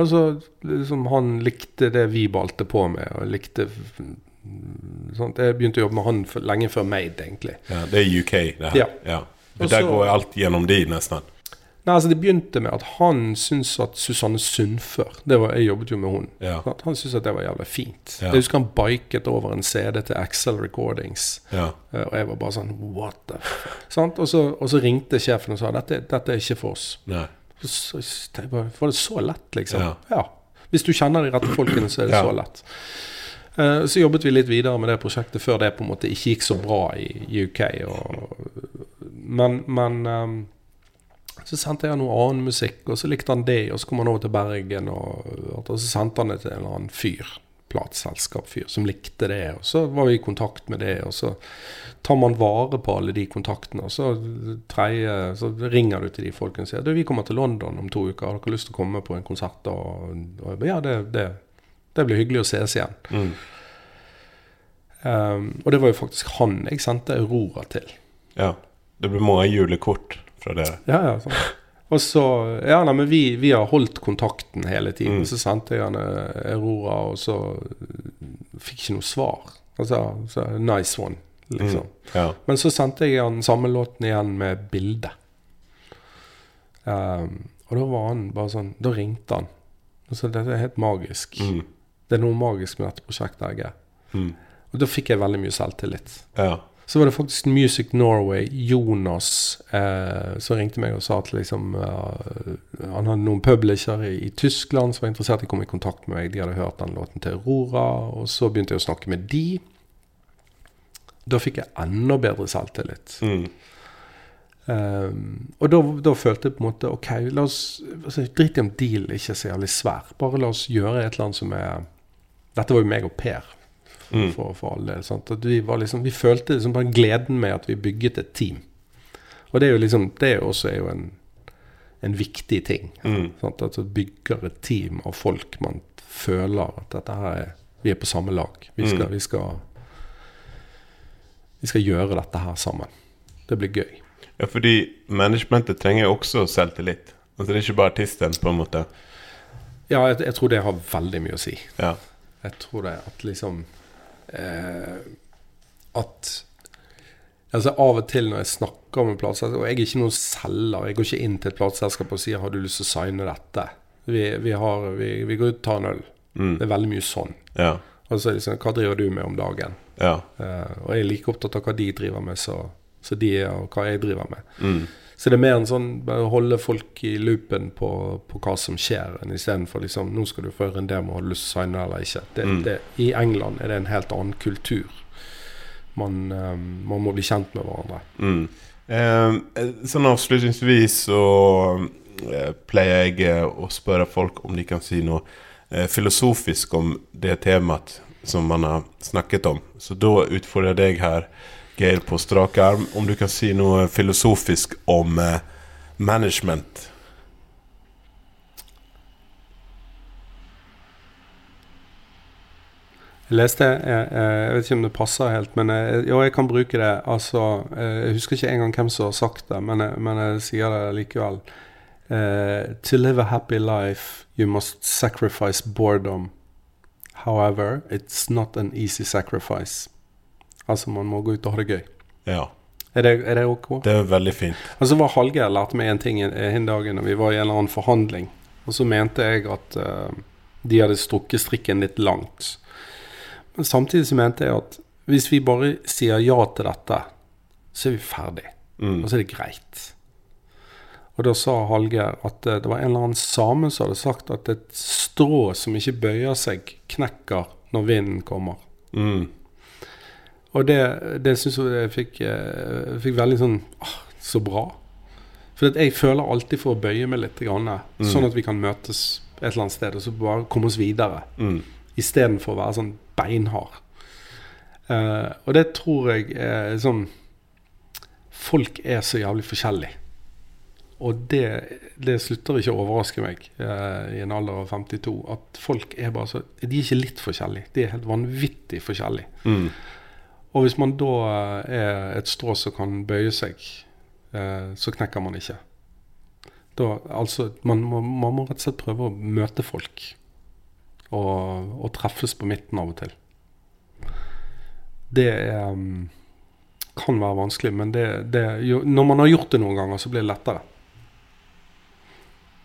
Altså, liksom, han likte det vi balte på med, og likte sant? Jeg begynte å jobbe med han for, lenge før Made, egentlig. Ja, det er UK, det her. Ja. Ja. Og Men der så- går alt gjennom de, nesten. Nei, altså Det begynte med at han syntes at Susanne Sundfør det var, Jeg jobbet jo med hun. Ja. Han syntes at det var jævlig fint. Ja. Jeg husker han biket over en CD til Excel Recordings. Ja. eh, Og jeg var bare sånn What the. Sant? Og, så, og så ringte sjefen og sa dette, dette er ikke for oss. Nei. Så, var det så lett, liksom? Ja. Hvis du kjenner de rette folkene, så er det Ja. så lett. Eh, så jobbet vi litt videre med det prosjektet før det på en måte ikke gikk så bra i UK. Og, men men ehm, så sendte jeg noe annen musikk, og så likte han det. Og så kom han over til Bergen, og, og så sendte han det til en eller annen fyr. plateselskap-fyr som likte det. Og så var vi i kontakt med det, og så tar man vare på alle de kontaktene. Og så, tredje, så ringer du til de folkene og sier du, vi kommer til London om to uker, har dere lyst til å komme på en konsert? Og, og ja, det, det, det, blir hyggelig å ses igjen. Mm. Um, og det var jo faktisk han jeg sendte Aurora til. Ja. Det blir mange julekort fra dere. Ja, ja, sånn. Og så Ja, nei, men vi, vi, har holdt kontakten hele tiden. Mm. Så sendte jeg han eh, Aurora, og så fikk ikke noe svar. Altså, så, nice one, liksom. Mm. Ja. Men så sendte jeg han samme låten igjen med bilde. Um, og da var han bare sånn Da ringte han. Altså, dette er helt magisk. Mm. Det er noe magisk med dette prosjektet. Jeg. Mm. Og da fikk jeg veldig mye selvtillit. Ja. Så var det faktisk Music Norway, Jonas, eh, som ringte meg og sa at liksom, uh, han hadde noen publishere i, i, Tyskland som var interessert i å komme i kontakt med meg. De hadde hørt den låten til Aurora, og så begynte jeg å snakke med de. Da fikk jeg enda bedre selvtillit. Mm. Um, og da, da, følte jeg på en måte OK, la oss altså, Drit i om deal ikke er så jævlig svær. Bare la oss gjøre et eller annet som er Dette var jo meg og Per for, for, for, alle. At vi, liksom, vi følte liksom bare gleden med at vi bygget et team. Og det er jo liksom Det også er jo en, en viktig ting. Mm. Sant? At du bygger et team av folk man føler at dette her er Vi er på samme lag. Vi skal, mm. vi skal, vi skal gjøre dette her sammen. Det blir gøy. Ja, fordi managementet trenger jo også selvtillit. Altså Det er ikke bare artisten, på en måte. Ja, jeg, jeg, tror det har veldig mye å si. Ja. Jeg tror det at liksom eh, at Altså Av og til når jeg snakker med plateselskap Og jeg er ikke noen selger. Jeg går ikke inn til et plateselskap og sier 'Har du lyst til å signe dette?' Vi, vi, har, vi, vi går ut og tar en øl. Mm. Det er veldig mye sånn. Ja. Og så er det sånn 'Hva driver du med om dagen?' Ja. Eh, og jeg er like opptatt av hva de driver med, så, så de er, og hva jeg driver med. Mm. Så det er mer en sånn bare holde folk i loopen på, på hva som skjer, enn istedenfor liksom Nå skal du få høre en demo, har du lyst til å signe eller ikke? Det, mm. det, I England er det en helt annen kultur. Man, um, man må bli kjent med hverandre. Mm. Eh, sånn avslutningsvis så eh, pleier jeg eh, å spørre folk om de kan si noe eh, filosofisk om det temaet som man har snakket om. Så da utfordrer jeg deg her Geir på strak arm. Om du kan si noe filosofisk om eh, management? Jeg leste jeg, jeg, vet ikke om det passer helt, men jeg, jo, jeg kan bruke det. Altså, jeg husker ikke engang hvem som har sagt det, men jeg, men jeg sier det likevel. Uh, to live a happy life, you must sacrifice boredom. However, it's not an easy sacrifice. Altså man må gå ut og ha det gøy. Ja. Er det, er det ok? Det er veldig fint. Altså var Hallgeir lærte meg en ting en dag når vi var i en eller annen forhandling. Og så mente jeg at uh, de hadde strukket strikken litt langt. Men samtidig så mente jeg at hvis vi bare sier ja til dette, så er vi ferdig. Mm. Og så er det greit. Og da sa Hallgeir at uh, det var en eller annen same som hadde sagt at et strå som ikke bøyer seg, knekker når vinden kommer. Mm. Og det, det syns jeg fikk, eh, fikk veldig sånn ah, Så bra. For jeg føler alltid for å bøye meg litt, grann, mm. sånn at vi kan møtes et eller annet sted og så bare komme oss videre. Mm. Istedenfor å være sånn beinhard. Uh, og det tror jeg er sånn Folk er så jævlig forskjellige. Og det, det slutter ikke å overraske meg uh, i en alder av 52. At folk er bare så De er ikke litt forskjellige. De er helt vanvittig forskjellige. Mm. Og hvis man da er et strå som kan bøye seg, eh, så knekker man ikke. Da, altså, man må, man må, rett og slett prøve å møte folk. Og, og treffes på midten av og til. Det er, mm, kan være vanskelig, men det, det, når man har gjort det noen ganger, så blir det lettere.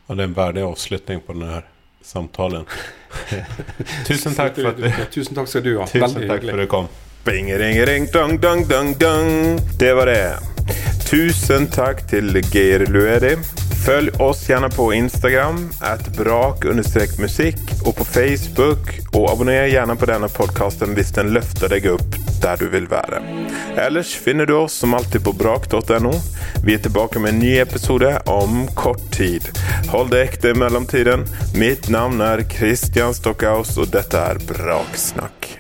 Og det er en verdig avslutning på denne samtalen. (laughs) Tusen takk for at du Tusen takk skal du ha. Tusen takk for at du kom. Bing-ring-ring, dong, dong, dong, dong. Det var det. Tusen takk til Geir Luedi. Følg oss gjerne på Instagram, at brak-musikk, og på Facebook. Og abonner gjerne på denne podkasten hvis den løfter deg opp der du vil være. Ellers finner du oss som alltid på brak.no. Vi er tilbake med en ny episode om kort tid. Hold det ekte i mellomtiden. Mitt navn er Christian Stockhaus, og dette er Braksnakk.